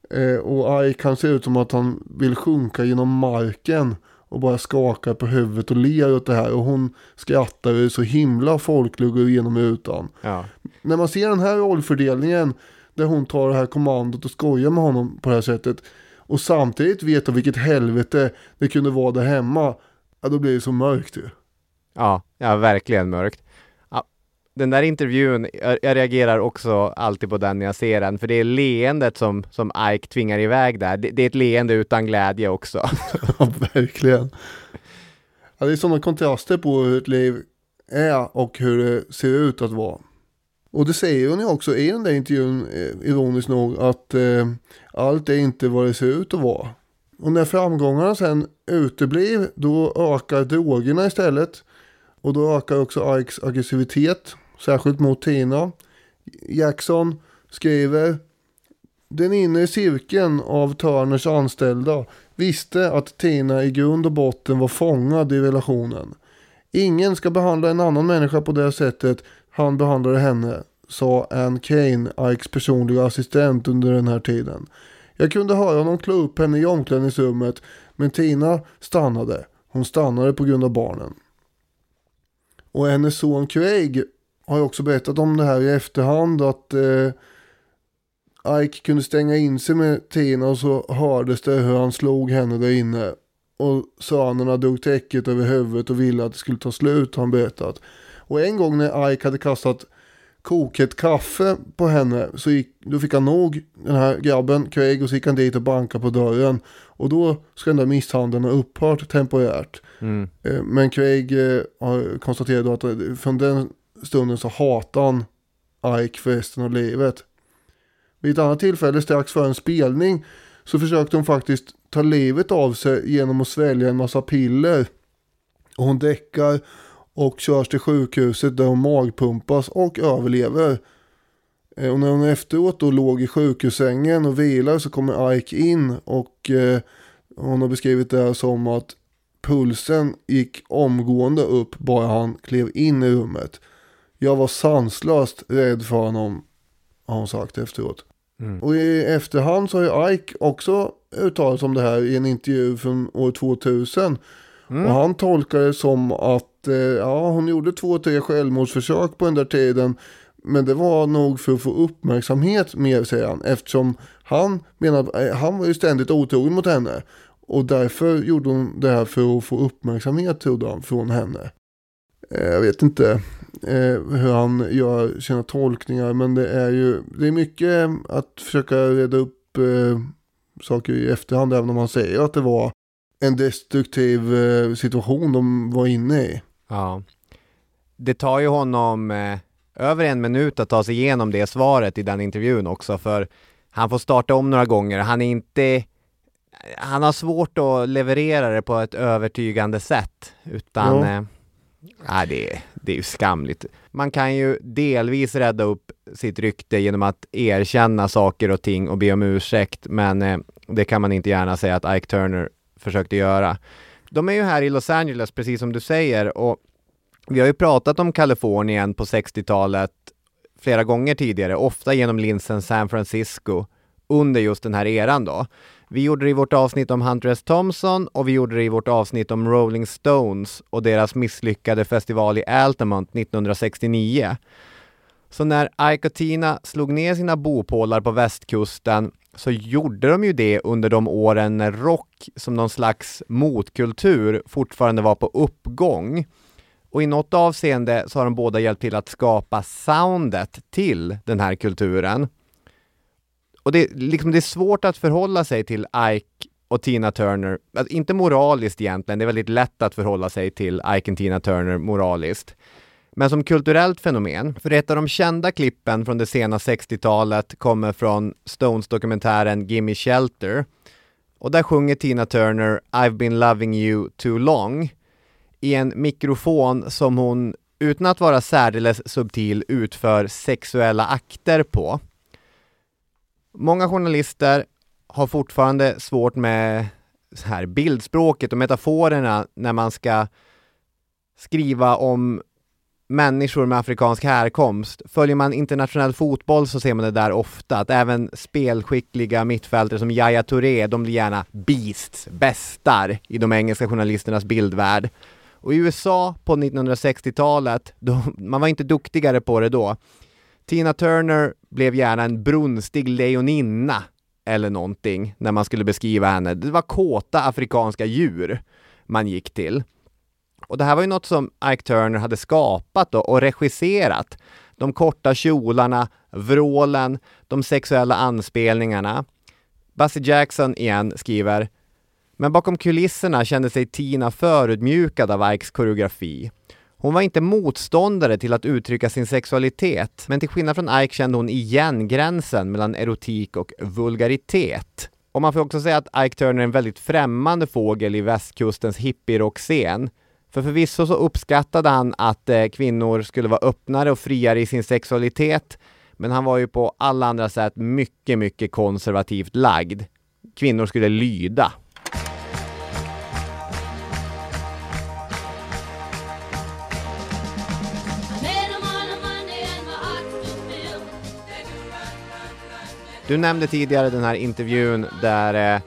Eh, och Ike kan se ut som att han vill sjunka genom marken och bara skakar på huvudet och ler åt det här. Och hon skrattar och är så himla folklig och går igenom rutan Ja. när man ser den här rollfördelningen där hon tar det här kommandot och skojar med honom på det här sättet och samtidigt vet vilket helvete det kunde vara där hemma, ja då blir det så mörkt ju. Ja, ja verkligen mörkt. Ja, den där intervjun, jag, jag reagerar också alltid på den när jag ser den, för det är leendet som, som Ike tvingar iväg där. Det, det är ett leende utan glädje också. *laughs* Ja, verkligen. Ja, det är sådana kontraster på hur ett liv är och hur det ser ut att vara. Och det säger hon ju också i den där intervjun, eh, ironiskt nog, att eh, allt är inte vad det ser ut att vara. Och när framgångarna sen uteblir, då ökar drogerna istället. Och då ökar också Ikes aggressivitet, särskilt mot Tina. Jackson skriver den inre cirkeln av Turners anställda visste att Tina i grund och botten var fångad i relationen. Ingen ska behandla en annan människa på det sättet han behandlade henne, sa Ann Kane, Ikes personliga assistent under den här tiden. Jag kunde höra honom klå upp henne i omklädningsrummet, men Tina stannade. Hon stannade på grund av barnen. Och hennes son Craig har ju också berättat om det här i efterhand att eh, Ike kunde stänga in sig med Tina och så hördes det hur han slog henne där inne. Och sönerna drog täcket över huvudet och ville att det skulle ta slut har han berättat. Och en gång när Ike hade kastat kokhett kaffe på henne så gick, då fick han nog den här grabben, Craig, och så gick han dit och bankade på dörren. Och då ska den där misshandeln ha upphört temporärt. Mm. Eh, Men Craig eh, har konstaterat att eh, från den stunden så hatar han Ike för resten av livet. Vid ett annat tillfälle strax före en spelning så försökte hon faktiskt ta livet av sig genom att svälja en massa piller. Och hon däckar och körs till sjukhuset där hon magpumpas och överlever. Eh, Och när hon efteråt då låg i sjukhussängen och vilar så kommer Ike in och eh, hon har beskrivit det här som att pulsen gick omgående upp bara han klev in i rummet. Jag var sanslöst rädd för honom, har hon sagt efteråt. Och i efterhand så har ju Ike också uttalat om det här i en intervju från år 2000. Och han tolkar det som att Eh, ja, hon gjorde två, tre självmordsförsök på den där tiden. Men det var nog för att få uppmärksamhet mer säger han. Eftersom han menar, eh, han var ju ständigt otrogen mot henne. Och därför gjorde hon det här för att få uppmärksamhet trodde han från henne. Eh, jag vet inte hur han gör sina tolkningar. Men det är ju det är mycket att försöka reda upp saker i efterhand. Även om han säger att det var en destruktiv situation de var inne i. Ja. Det tar ju honom eh, över en minut att ta sig igenom det svaret i den intervjun också för han får starta om några gånger. Han är inte han har svårt att leverera det på ett övertygande sätt utan Ja. eh, nej, det, det är ju skamligt. Man kan ju delvis rädda upp sitt rykte genom att erkänna saker och ting och be om ursäkt men eh, det kan man inte gärna säga att Ike Turner försökte göra. De är ju här i Los Angeles precis som du säger och vi har ju pratat om Kalifornien på 60-talet flera gånger tidigare, ofta genom linsen San Francisco under just den här eran då. Vi gjorde det i vårt avsnitt om Hunter S. Thompson och vi gjorde det i vårt avsnitt om Rolling Stones och deras misslyckade festival i Altamont 1969. Så när Ike och Tina slog ner sina bopålar på västkusten så gjorde de ju det under de åren när rock som någon slags motkultur fortfarande var på uppgång. Och i något avseende så har de båda hjälpt till att skapa soundet till den här kulturen. Och det, liksom, det är svårt att förhålla sig till Ike och Tina Turner, alltså, inte moraliskt egentligen, det är väldigt lätt att förhålla sig till Ike och Tina Turner moraliskt. Men som kulturellt fenomen, för ett av de kända klippen från det sena 60-talet kommer från Stones-dokumentären Gimme Shelter. Och där sjunger Tina Turner I've been loving you too long i en mikrofon som hon, utan att vara särdeles subtil, utför sexuella akter på. Många journalister har fortfarande svårt med så här bildspråket och metaforerna när man ska skriva om människor med afrikansk härkomst. Följer man internationell fotboll så ser man det där ofta, att även spelskickliga mittfältare som Yahya Touré, de blir gärna beasts, bästar i de engelska journalisternas bildvärld. Och i USA på 1960-talet, då, man var inte duktigare på det då. Tina Turner blev gärna en brunstig lejoninna eller någonting när man skulle beskriva henne. Det var kåta afrikanska djur man gick till. Och det här var ju något som Ike Turner hade skapat då, och regisserat. De korta kjolarna, vrålen, de sexuella anspelningarna. Bassey Jackson igen skriver men bakom kulisserna kände sig Tina förödmjukad av Ikes koreografi. Hon var inte motståndare till att uttrycka sin sexualitet, men till skillnad från Ike kände hon igen gränsen mellan erotik och vulgaritet. Och man får också säga att Ike Turner är en väldigt främmande fågel i västkustens hippierockscen. För förvisso så uppskattade han att eh, kvinnor skulle vara öppnare och friare i sin sexualitet, men han var ju på alla andra sätt mycket, mycket konservativt lagd. Kvinnor skulle lyda. Du nämnde tidigare den här intervjun där eh,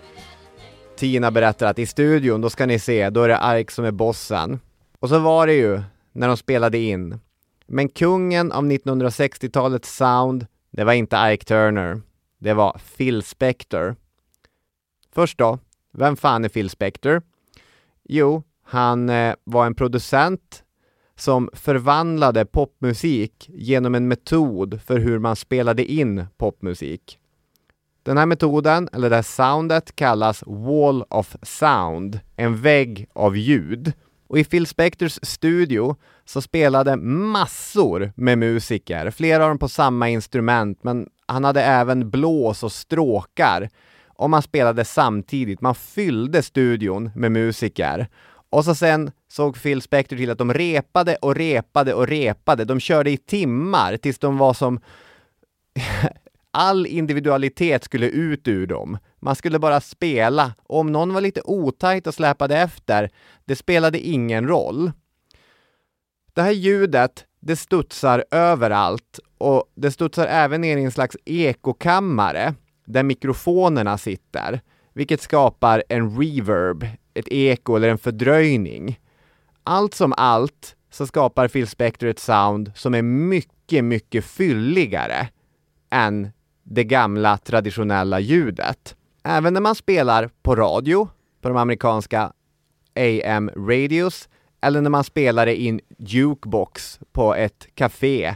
Tina berättar att i studion, då ska ni se, då är det Ark som är bossen. Och så var det ju när de spelade in. Men kungen av 1960-talets sound, det var inte Ike Turner. Det var Phil Spector. Först då, vem fan är Phil Spector? Jo, han eh, var en producent som förvandlade popmusik genom en metod för hur man spelade in popmusik. Den här metoden, eller det här soundet, kallas Wall of Sound, en vägg av ljud. Och i Phil Spectors studio så spelade massor med musiker, flera av dem på samma instrument, men han hade även blås och stråkar. Och man spelade samtidigt, man fyllde studion med musiker. Och så sen såg Phil Spector till att de repade och repade och repade. De körde i timmar tills de var som all individualitet skulle ut ur dem. Man skulle bara spela. Och om någon var lite otajt och släpade efter, det spelade ingen roll. Det här ljudet, det studsar överallt och det studsar även ner i en slags ekokammare där mikrofonerna sitter, vilket skapar en reverb, ett eko eller en fördröjning. Allt som allt så skapar Phil Spector ett sound som är mycket, mycket fylligare än det gamla traditionella ljudet. Även när man spelar på radio, på de amerikanska AM radios, eller när man spelar det i en jukebox på ett café,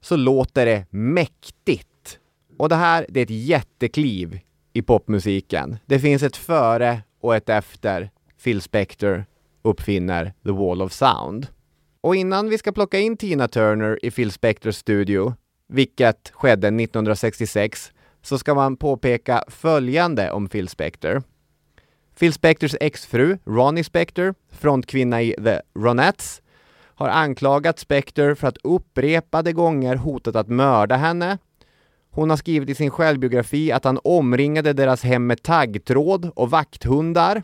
så låter det mäktigt. Och det här, det är ett jättekliv i popmusiken. Det finns ett före och ett efter Phil Spector uppfinner The Wall of Sound. Och innan vi ska plocka in Tina Turner i Phil Spectors studio vilket skedde 1966, så ska man påpeka följande om Phil Spector. Phil Spectors exfru, Ronnie Spector, frontkvinna i The Ronettes, har anklagat Spector för att upprepade gånger hotat att mörda henne. Hon har skrivit i sin självbiografi att han omringade deras hem med taggtråd och vakthundar.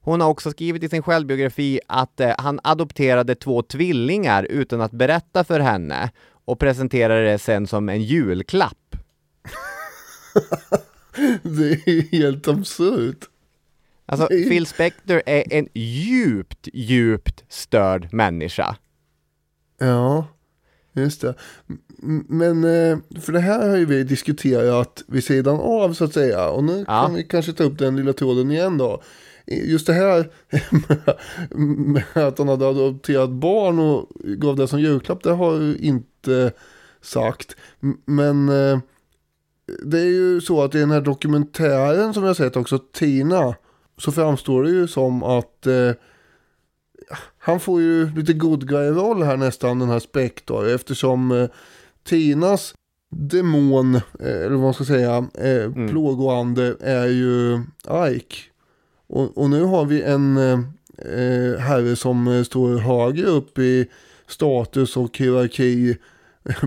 Hon har också skrivit i sin självbiografi att eh, han adopterade två tvillingar utan att berätta för henne och presenterade det sen som en julklapp. *laughs* det är helt absurt. Alltså, är... Phil Spector är en djupt, djupt störd människa. Ja, just det. Men, eh, för det här har ju vi diskuterat vid sidan av så att säga. Och nu ja. kan vi kanske ta upp den lilla tråden igen då. Just det här *laughs* med att han hade adopterat barn och gav det som julklapp, det har ju inte sagt. Men eh, det är ju så att i den här dokumentären som jag sett också, Tina, så framstår det ju som att eh, han får ju lite good guy-roll här nästan, den här Spektor, eftersom eh, Tinas demon, eh, eller vad man ska säga, eh, mm. plågoande är ju Ike. Och, och nu har vi en eh, eh herre som eh, står högre upp i status och hierarki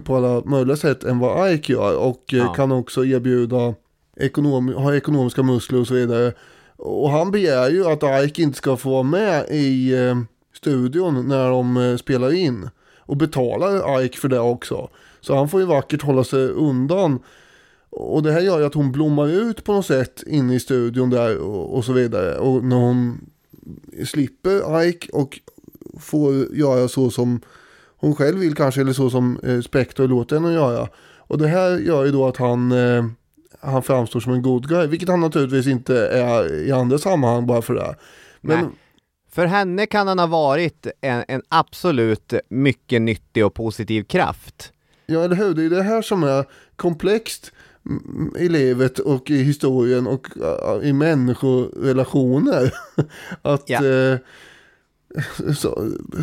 på alla möjliga sätt än vad Ike gör. Och eh, ja. kan också erbjuda ekonom ha ekonomiska muskler och så vidare. Och han begär ju att Ike inte ska få vara med i eh, studion när de eh, spelar in. Och betalar Ike för det också. Så han får ju vackert hålla sig undan och det här gör ju att hon blommar ut på något sätt inne i studion där och, och så vidare. Och när hon slipper Ike och får göra så som hon själv vill kanske, eller så som eh, Spector låter henne göra. Och det här gör ju då att han, eh, han framstår som en god guy, vilket han naturligtvis inte är i andra sammanhang bara för det. Men, Nej. För henne kan han ha varit en, en absolut mycket nyttig och positiv kraft. Ja, eller hur? Det är det här som är komplext i livet och i historien och uh, i människorelationer. *laughs* att ja. eh,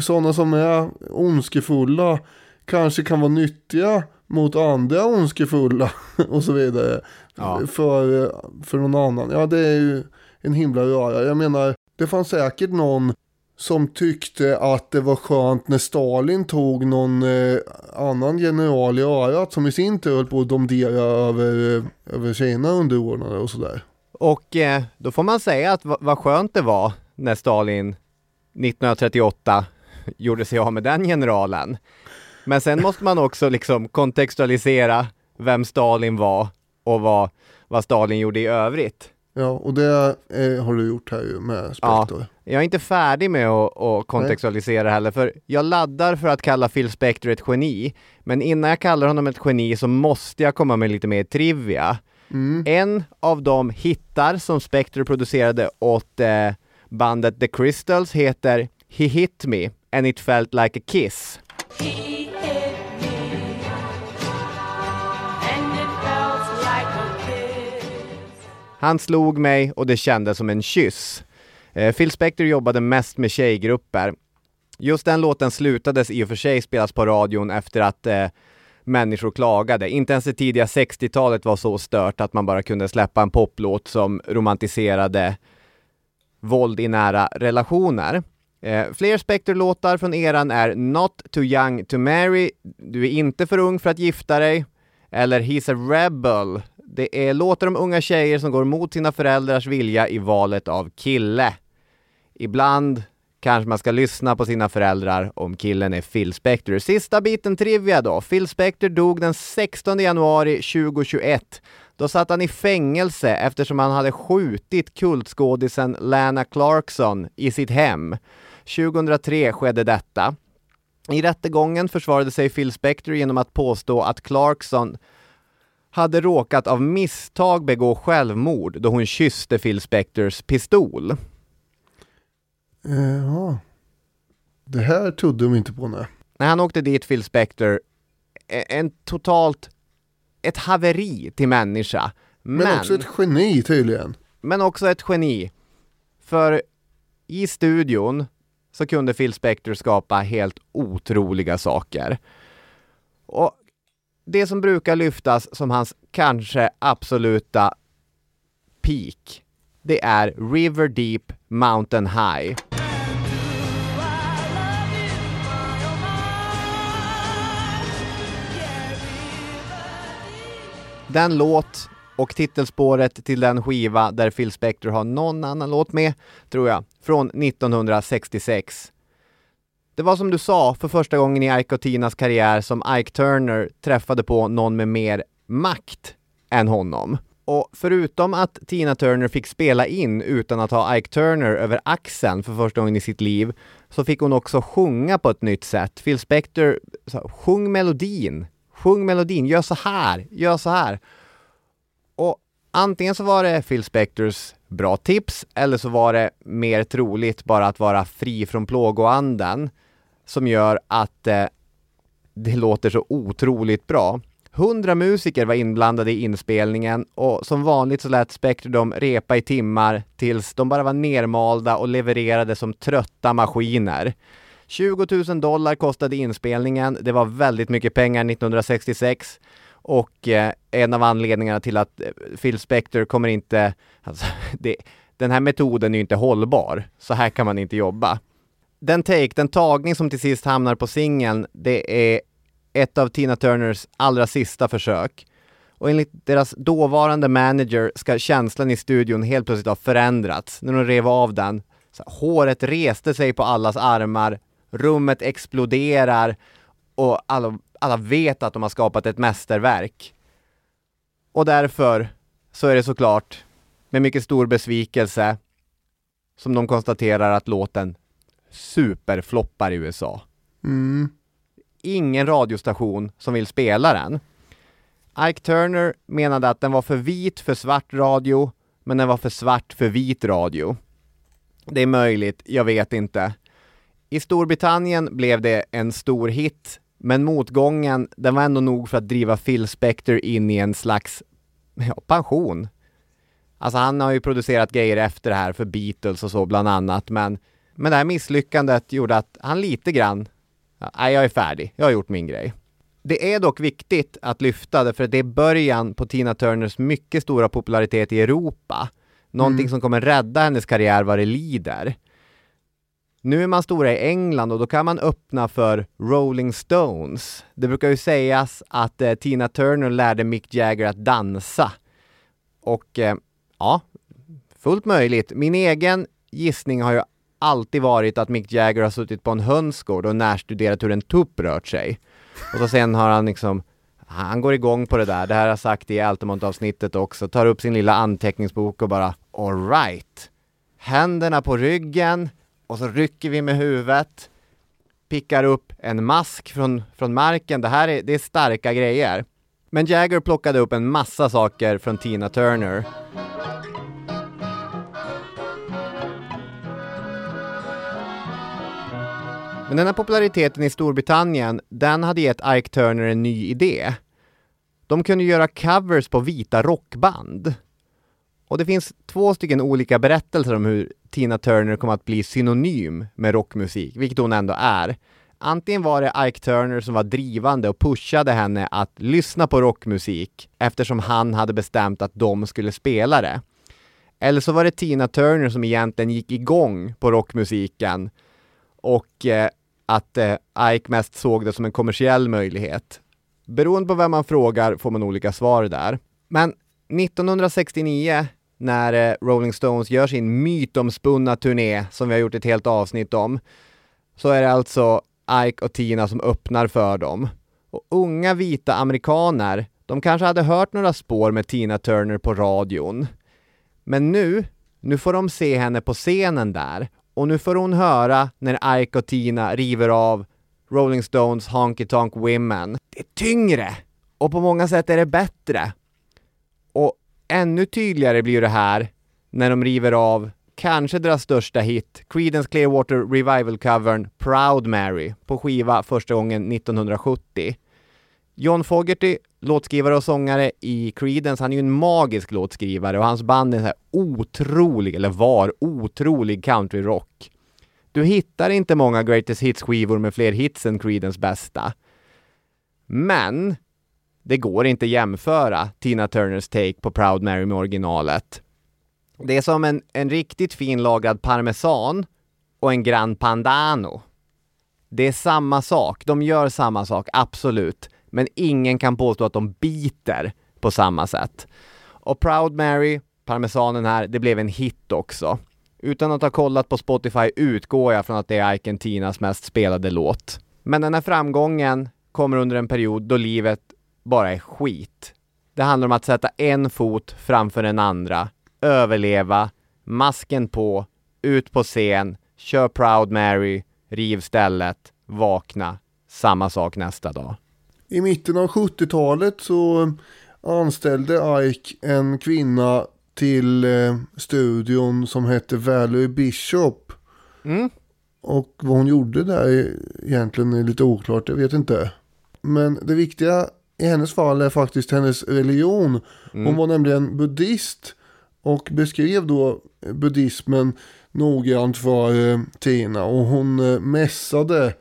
sådana som är ondskefulla kanske kan vara nyttiga mot andra ondskefulla *laughs* och så vidare. Ja. För, för någon annan. Ja, det är ju en himla röra. Jag menar, det fanns säkert någon som tyckte att det var skönt när Stalin tog någon eh, annan general i örat som i sin tur höll på att domdera över, eh, över sina underordnade och sådär. Och eh, då får man säga att vad skönt det var när Stalin 1938 gjorde sig av med den generalen. Men sen måste man också liksom kontextualisera vem Stalin var och vad, vad Stalin gjorde i övrigt. Ja, och det eh, har du gjort här ju med Spector. Jag är inte färdig med att, att kontextualisera heller, för jag laddar för att kalla Phil Spector ett geni, men innan jag kallar honom ett geni så måste jag komma med lite mer trivia. En av de hittar som Spector producerade åt eh, bandet The Crystals heter He Hit Me and It Felt Like a Kiss. Han slog mig och det kändes som en kyss. Eh, Phil Spector jobbade mest med tjejgrupper. Just den låten slutades i och för sig spelas på radion efter att eh, människor klagade. Inte ens det tidiga 60-talet var så stört att man bara kunde släppa en poplåt som romantiserade våld i nära relationer. Eh, fler Spector-låtar från eran är Not Too Young To Marry, Du är inte för ung för att gifta dig, eller He's a Rebel. Det är låtar om unga tjejer som går mot sina föräldrars vilja i valet av kille. Ibland kanske man ska lyssna på sina föräldrar om killen är Phil Spector. Sista biten trivia då. Phil Spector dog den 16 januari 2021. Då satt han i fängelse eftersom han hade skjutit kultskådisen Lana Clarkson i sitt hem. 2003 skedde detta. I rättegången försvarade sig Phil Spector genom att påstå att Clarkson hade råkat av misstag begå självmord då hon kysste Phil Spectors pistol. Jaha. Det här trodde de inte på, nej. När han åkte dit, Phil Spector, e- en totalt ett haveri till människa. Men, Men, också ett geni tydligen. men också ett geni. För i studion så kunde Phil Spector skapa helt otroliga saker. Och det som brukar lyftas som hans kanske absoluta peak, det är River Deep Mountain High. Den låt och titelspåret till den skiva där Phil Spector har någon annan låt med, tror jag, från 1966. Det var som du sa, för första gången i Ike och Tinas karriär som Ike Turner träffade på någon med mer makt än honom. Och förutom att Tina Turner fick spela in utan att ha Ike Turner över axeln för första gången i sitt liv, så fick hon också sjunga på ett nytt sätt. Phil Spector sa, sjung melodin, sjung melodin, gör så här, gör så här. Och antingen så var det Phil Spectors bra tips, eller så var det mer troligt bara att vara fri från plågoanden som gör att eh, det låter så otroligt bra. Hundra musiker var inblandade i inspelningen och som vanligt så lät Spectre dem repa i timmar tills de bara var nermalda och levererade som trötta maskiner. 20 000 dollar kostade inspelningen. Det var väldigt mycket pengar 1966 och eh, en av anledningarna till att eh, Phil Spector kommer inte, alltså, *laughs* det, den här metoden är ju inte hållbar. Så här kan man inte jobba. Den take, den tagning som till sist hamnar på singeln, det är ett av Tina Turners allra sista försök. Och enligt deras dåvarande manager ska känslan i studion helt plötsligt ha förändrats när de rev av den. Så håret reste sig på allas armar, rummet exploderar och alla, alla vet att de har skapat ett mästerverk. Och därför så är det såklart med mycket stor besvikelse som de konstaterar att låten superfloppar i USA. Mm. Ingen radiostation som vill spela den. Ike Turner menade att den var för vit för svart radio, men den var för svart för vit radio. Det är möjligt, jag vet inte. I Storbritannien blev det en stor hit, men motgången, den var ändå nog för att driva Phil Spector in i en slags ja, pension. Alltså han har ju producerat grejer efter det här för Beatles och så bland annat, men, men det här misslyckandet gjorde att han lite grann, nej jag är färdig, jag har gjort min grej. Det är dock viktigt att lyfta det för det är början på Tina Turners mycket stora popularitet i Europa. Någonting Mm. som kommer rädda hennes karriär vad det lider. Nu är man stora i England och då kan man öppna för Rolling Stones. Det brukar ju sägas att eh, Tina Turner lärde Mick Jagger att dansa. Och eh, ja, fullt möjligt. Min egen gissning har ju alltid varit att Mick Jagger har suttit på en hönsgård och närstuderat hur en tupp rört sig. Och så sen har han liksom Han går igång på det där, det här har jag sagt i Altamont-avsnittet också, tar upp sin lilla anteckningsbok och bara alright. Händerna på ryggen och så rycker vi med huvudet, pickar upp en mask från, från marken. Det här är, det är starka grejer. Men Jagger plockade upp en massa saker från Tina Turner. Men den här populariteten i Storbritannien, den hade gett Ike Turner en ny idé. De kunde göra covers på vita rockband. Och det finns två stycken olika berättelser om hur Tina Turner kom att bli synonym med rockmusik, vilket hon ändå är. Antingen var det Ike Turner som var drivande och pushade henne att lyssna på rockmusik eftersom han hade bestämt att de skulle spela det. Eller så var det Tina Turner som egentligen gick igång på rockmusiken och eh, att eh, Ike mest såg det som en kommersiell möjlighet. Beroende på vem man frågar får man olika svar där. Men 1969 när eh, Rolling Stones gör sin mytomspunna turné som vi har gjort ett helt avsnitt om så är det alltså Ike och Tina som öppnar för dem. Och unga vita amerikaner, de kanske hade hört några spår med Tina Turner på radion. Men nu, nu får de se henne på scenen där och nu får hon höra när Ike och Tina river av Rolling Stones Honky Tonk Women. Det är tyngre och på många sätt är det bättre. Och ännu tydligare blir det här när de river av kanske deras största hit, Creedence Clearwater Revival-covern Proud Mary på skiva första gången 1970. John Fogerty, låtskrivare och sångare i Creedence, han är ju en magisk låtskrivare och hans band är så här otrolig, eller var otrolig countryrock. Du hittar inte många Greatest Hits-skivor med fler hits än Creedence bästa. Men det går inte jämföra Tina Turners take på Proud Mary med originalet. Det är som en, en riktigt fin lagad parmesan och en Grand Pandano. Det är samma sak, de gör samma sak, absolut. Men ingen kan påstå att de biter på samma sätt. Och Proud Mary, parmesanen här, det blev en hit också. Utan att ha kollat på Spotify utgår jag från att det är Ike Tinas mest spelade låt. Men den här framgången kommer under en period då livet bara är skit. Det handlar om att sätta en fot framför den andra, överleva, masken på, ut på scen, kör Proud Mary, riv stället, vakna. Samma sak nästa dag. I mitten av 70-talet så anställde Ike en kvinna till eh, studion som hette Valerie Bishop. Mm. Och vad hon gjorde där egentligen är lite oklart, jag vet inte. Men det viktiga i hennes fall är faktiskt hennes religion. Hon Mm. var nämligen buddhist och beskrev då buddhismen noggrant för eh, Tina. Och hon eh, mässade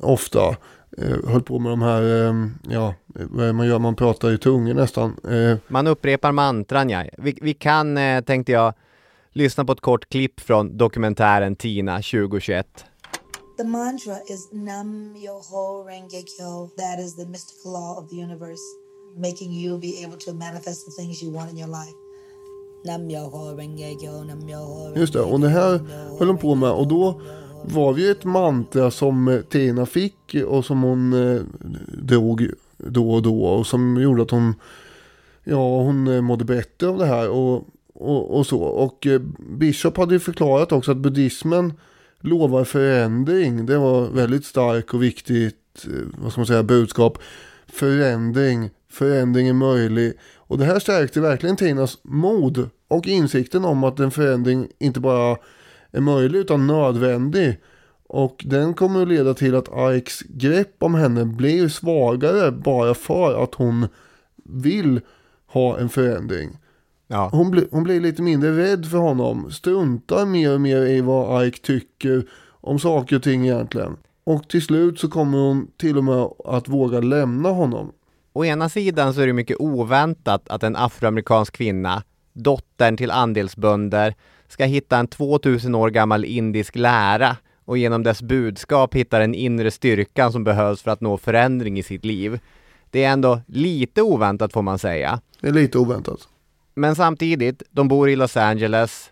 ofta. Eh, höll på med de här, eh, ja, vad är man gör, man pratar i tungor nästan. Eh, Man upprepar mantran ja. Vi, vi kan, tänkte jag, lyssna på ett kort klipp från dokumentären Tina 2021. The mantra is Nam Yoho Renge Kyo. That is the mystical law of the universe, making you be able to manifest the things you want in your life. Nam Yoho Renge Kyo, Nam Yoho Just det, och det här höll hon på med. Och då var det ju ett mantra som eh, Tina fick och som hon eh, drog då och då. Och som gjorde att hon, ja, hon eh, mådde bättre av det här och, och, och så. Och eh, Bishop hade ju förklarat också att buddhismen lovar förändring. Det var väldigt starkt och viktigt, eh, vad ska man säga, budskap. Förändring, förändring är möjlig. Och det här stärkte verkligen Tinas mod och insikten om att en förändring inte bara är möjlig utan nödvändig. Och den kommer att leda till att Ikes grepp om henne blir svagare bara för att hon vill ha en förändring. Ja. Hon, blir, hon blir lite mindre rädd för honom, struntar mer och mer i vad Ike tycker om saker och ting egentligen. Och till slut så kommer hon till och med att våga lämna honom. Å ena sidan så är det mycket oväntat att en afroamerikansk kvinna, dottern till andelsbönder, ska hitta en 2000 år gammal indisk lära och genom dess budskap hitta den inre styrkan som behövs för att nå förändring i sitt liv. Det är ändå lite oväntat får man säga. Det är lite oväntat. Men samtidigt, de bor i Los Angeles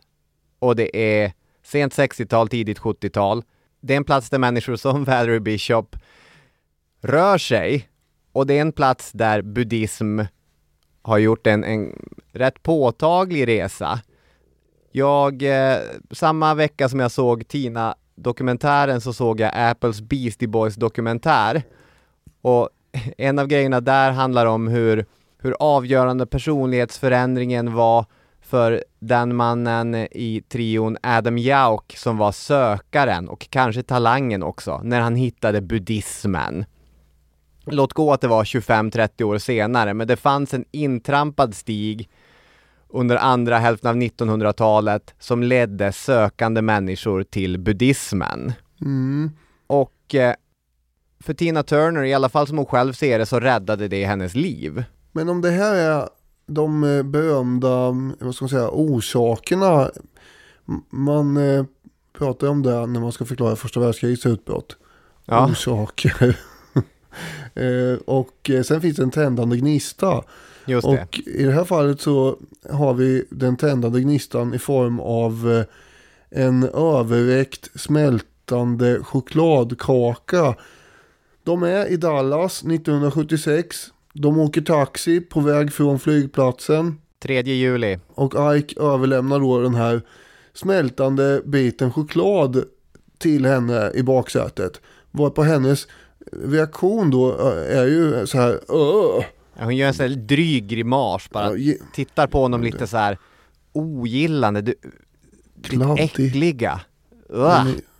och det är sent 60-tal, tidigt 70-tal. Det är en plats där människor som Valerie Bishop rör sig och det är en plats där buddhism har gjort en, en rätt påtaglig resa. Jag, eh, samma vecka som jag såg Tina-dokumentären så såg jag Apples Beastie Boys dokumentär. Och *laughs* en av grejerna där handlar om hur, hur avgörande personlighetsförändringen var för den mannen i trion Adam Jauk som var sökaren och kanske talangen också, när han hittade buddhismen. Låt gå att det var 25-30 år senare, men det fanns en intrampad stig under andra hälften av 1900-talet som ledde sökande människor till buddhismen. Mm. Och eh, för Tina Turner, i alla fall som hon själv ser det, så räddade det hennes liv. Men om det här är de eh, berömda, vad ska man säga, orsakerna. Man eh, pratar om det när man ska förklara första världskrigets utbrott. Ja. Orsaker. *laughs* eh, och sen finns det en tändande gnista. Just det. Och i det här fallet så har vi den tändande gnistan i form av eh, en överräckt smältande chokladkaka. De är i Dallas 1976. De åker taxi på väg från flygplatsen. 3 juli. Och Ike överlämnar då den här smältande biten choklad till henne i baksätet. Varpå hennes reaktion då eh, är ju så här Åh! Hon gör en sån här dryg grimas bara, Ja, tittar på honom lite så här ogillande, du, ditt äckliga. Är-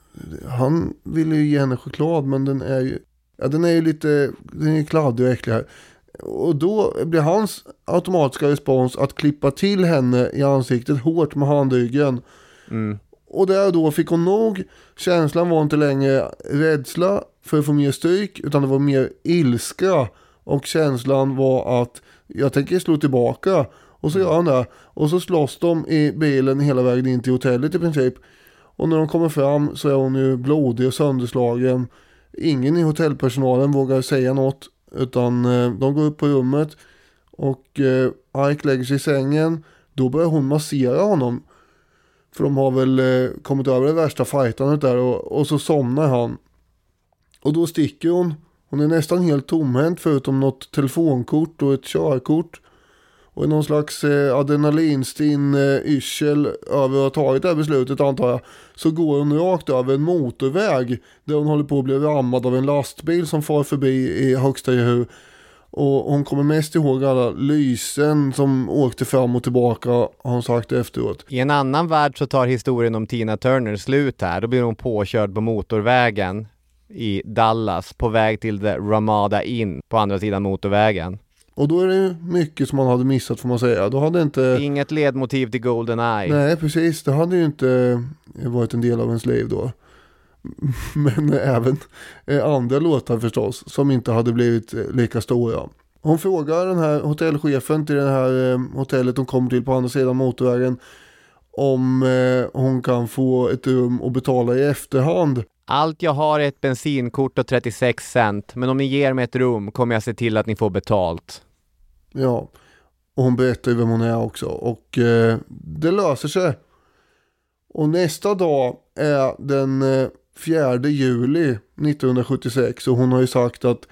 Han ville ju ge henne choklad men den är ju, ja, den är ju lite, den är kladdig och äcklig här. Och då blir hans automatiska respons att klippa till henne i ansiktet hårt med handryggen. Mm. Och där då fick hon nog, känslan var inte längre rädsla för att få mer stryk utan det var mer ilska. Och känslan var att jag tänker slå tillbaka. Och så gör han det. Och så slåss de i bilen hela vägen in till hotellet i princip. Och när de kommer fram så är hon ju blodig och sönderslagen. Ingen i hotellpersonalen vågar säga något. Utan eh, de går upp på rummet. Och eh, Ike lägger sig i sängen. Då börjar hon massera honom. För de har väl eh, kommit över det värsta fightandet där. Och, och så somnar han. Och då sticker hon. Hon är nästan helt tomhänt förutom något telefonkort och ett körkort. Och i någon slags eh, adrenalinstinn eh, yrsel över att ha tagit det här beslutet antar jag. Så går hon rakt över en motorväg. Där hon håller på att bli rammad av en lastbil som far förbi i högsta gehu. Och hon kommer mest ihåg alla lysen som åkte fram och tillbaka har hon sagt efteråt. I en annan värld så tar historien om Tina Turner slut här. Då blir hon påkörd på motorvägen i Dallas på väg till The Ramada Inn på andra sidan motorvägen. Och då är det mycket som man hade missat får man säga. Då hade inte... Inget ledmotiv till Goldeneye. Nej, precis. Det hade ju inte varit en del av ens liv då. *laughs* Men även eh, andra låtar förstås, som inte hade blivit eh, lika stora. Hon frågar den här hotellchefen till det här eh, hotellet hon kommer till på andra sidan motorvägen om eh, hon kan få ett rum och betala i efterhand. Allt jag har är ett bensinkort och 36 cent, men om ni ger mig ett rum kommer jag se till att ni får betalt. Ja, och hon berättar ju vem hon är också. Och eh, det löser sig. Och nästa dag är den eh, 4 juli 1976. Och hon har ju sagt att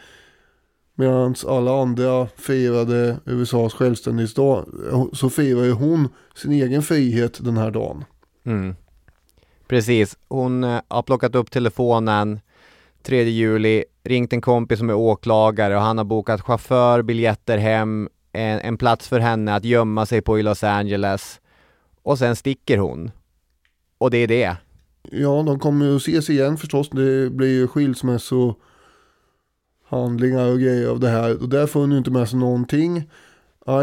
medan alla andra firade USAs självständighetsdag så firar ju hon sin egen frihet den här dagen. Mm. Precis, hon eh, har plockat upp telefonen 3 juli, ringt en kompis som är åklagare och han har bokat chaufför, biljetter hem, en, en plats för henne att gömma sig på i Los Angeles. Och sen sticker hon. Och det är det. Ja, de kommer ju att ses igen förstås. Det blir ju skilsmässohandlingar och grejer av det här. Och där får hon ju inte med sig någonting.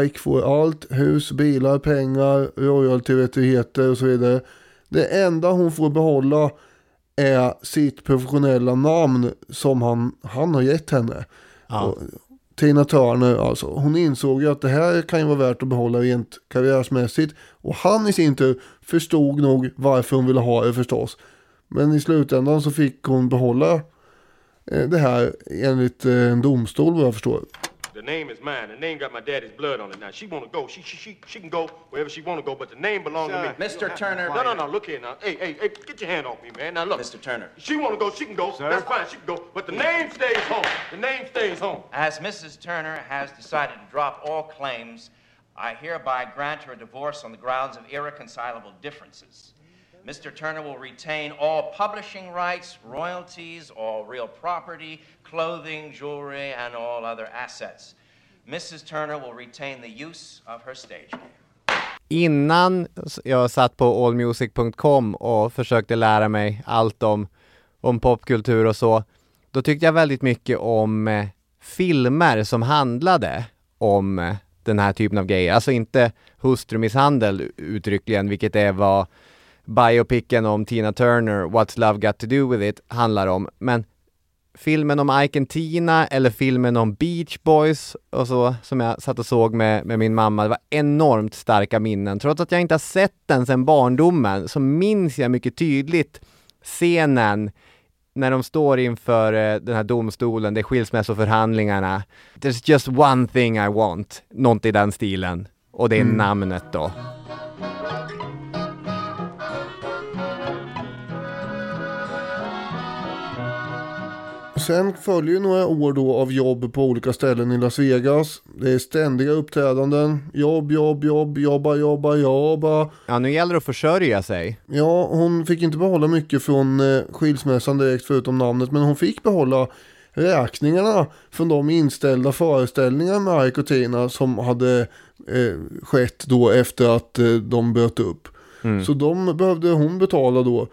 Ike får allt, hus, bilar, pengar, royaltyrättigheter och så vidare. Det enda hon får behålla är sitt professionella namn som han, han har gett henne. Ja. Och Tina Turner alltså. Hon insåg ju att det här kan ju vara värt att behålla rent karriärsmässigt. Och han i sin tur förstod nog varför hon ville ha det förstås. Men i slutändan så fick hon behålla eh, det här enligt eh, en domstol vad jag förstår. The name is mine. The name got my daddy's blood on it. Now she wanna go. She she she, she can go wherever she wanna go, but the name belongs to me. Mr. Turner. No, no, no. Look here now. Hey, hey, hey. Get your hand off me, man. Now look. Mr. Turner. She wanna go. She can go. That's fine. She can go. But the name stays home. The name stays home. As Mrs. Turner has decided to drop all claims, I hereby grant her a divorce on the grounds of irreconcilable differences. Mr. Turner will retain all publishing rights, royalties, all real property, clothing, jewelry, and all other assets. Mrs. Turner will retain the use of her stage name. Innan jag satt på allmusic.com och försökte lära mig allt om, om popkultur och så, då tyckte jag väldigt mycket om eh, filmer som handlade om eh, den här typen av grejer. Alltså inte hustrumisshandel uttryckligen, vilket är vad biopicen om Tina Turner, What's Love Got To Do With It, handlar om. Men filmen om Ike and Tina eller filmen om Beach Boys och så, som jag satt och såg med, med min mamma, det var enormt starka minnen. Trots att jag inte har sett den sedan barndomen så minns jag mycket tydligt scenen när de står inför eh, den här domstolen, det är skilsmässoförhandlingarna. There's just one thing I want, något i den stilen. Och det är Mm. namnet då. Sen följer ju några år då av jobb på olika ställen i Las Vegas. Det är ständiga uppträdanden. Jobb, jobb, jobb, jobba, jobba, jobba. Ja, nu gäller det att försörja sig. Ja, hon fick inte behålla mycket från eh, skilsmässan direkt förutom namnet. Men hon fick behålla räkningarna från de inställda föreställningar med Ike och Tina som hade eh, skett då efter att eh, de bröt upp. Mm. Så de behövde hon betala då.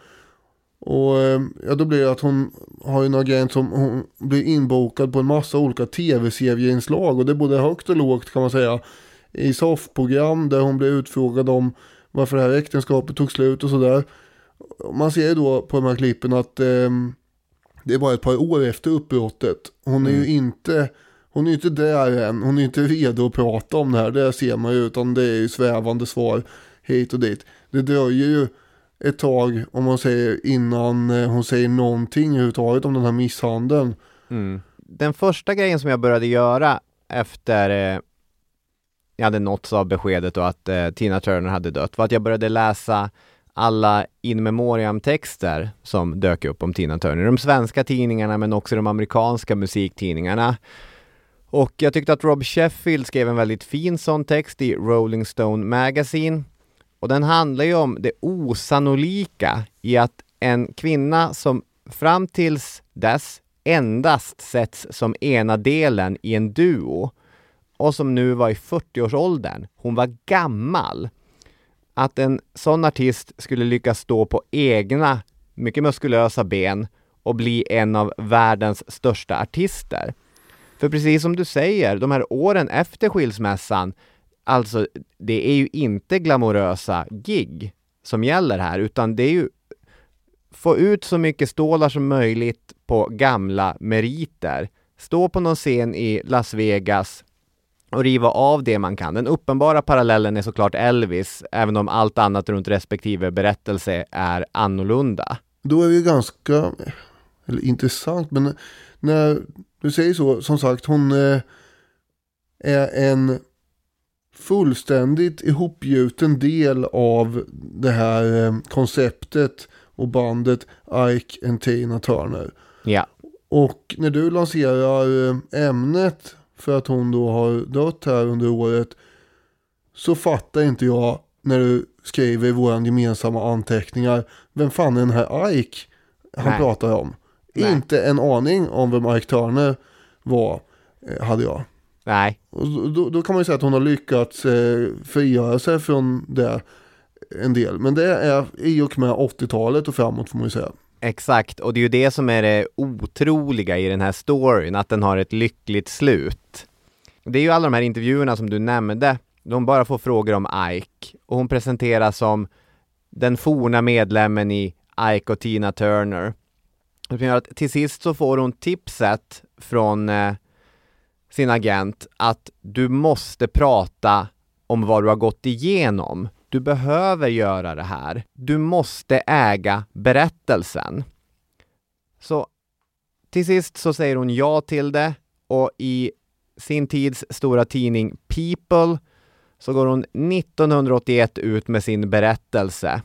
Och eh, ja, då blir det att hon har en agent som hon blir inbokad på en massa olika tv-serieinslag. Och det är både högt och lågt kan man säga. I soffprogram där hon blir utfrågad om varför det här äktenskapet tog slut och sådär. Man ser ju då på de här klippen att ehm, det är bara ett par år efter uppbrottet. Hon är ju inte hon är inte där än, hon är inte redo att prata om det här, det ser man ju, utan det är ju svävande svar hit och dit. Det dröjer ju ett tag, om man säger innan eh, hon säger någonting överhuvudtaget om den här misshandeln. Mm. Den första grejen som jag började göra efter eh, jag hade nåtts av beskedet och att eh, Tina Turner hade dött var att jag började läsa alla in memoriam-texter som dök upp om Tina Turner. De svenska tidningarna men också de amerikanska musiktidningarna. Och jag tyckte att Rob Sheffield skrev en väldigt fin sån text i Rolling Stone Magazine. Och den handlar ju om det osannolika i att en kvinna som fram tills dess endast setts som ena delen i en duo och som nu var i 40-årsåldern. Hon var gammal. Att en sån artist skulle lyckas stå på egna, mycket muskulösa ben och bli en av världens största artister. För precis som du säger, de här åren efter skilsmässan, alltså det är ju inte glamorösa gig som gäller här, utan det är ju få ut så mycket stålar som möjligt på gamla meriter. Stå på någon scen i Las Vegas och riva av det man kan. Den uppenbara parallellen är såklart Elvis, även om allt annat runt respektive berättelse är annorlunda. Då är det ju ganska, eller intressant, men när du säger så, som sagt, hon eh, är en fullständigt ihopgjuten del av det här eh, konceptet och bandet Ike and Tina Turner. Ja. Och när du lanserar eh, ämnet för att hon då har dött här under året så fattar inte jag när du skriver i våra gemensamma anteckningar vem fan är den här Ike han Nej. pratar om. Nej. Inte en aning om vem Ike Turner var eh, hade jag. Nej. Och då- då, kan man ju säga att hon har lyckats eh, frigöra sig från det en del. Men det är i och med 80-talet och framåt får man ju säga. Exakt, och det är ju det som är det otroliga i den här storyn, att den har ett lyckligt slut. Det är ju alla de här intervjuerna som du nämnde, de bara får frågor om Ike, och hon presenteras som den forna medlemmen i Ike och Tina Turner. Det gör att till sist så får hon tipset från eh, sin agent att du måste prata om vad du har gått igenom. Du behöver göra det här. Du måste äga berättelsen. Så till sist så säger hon ja till det och i sin tids stora tidning People så går hon 1981 ut med sin berättelse.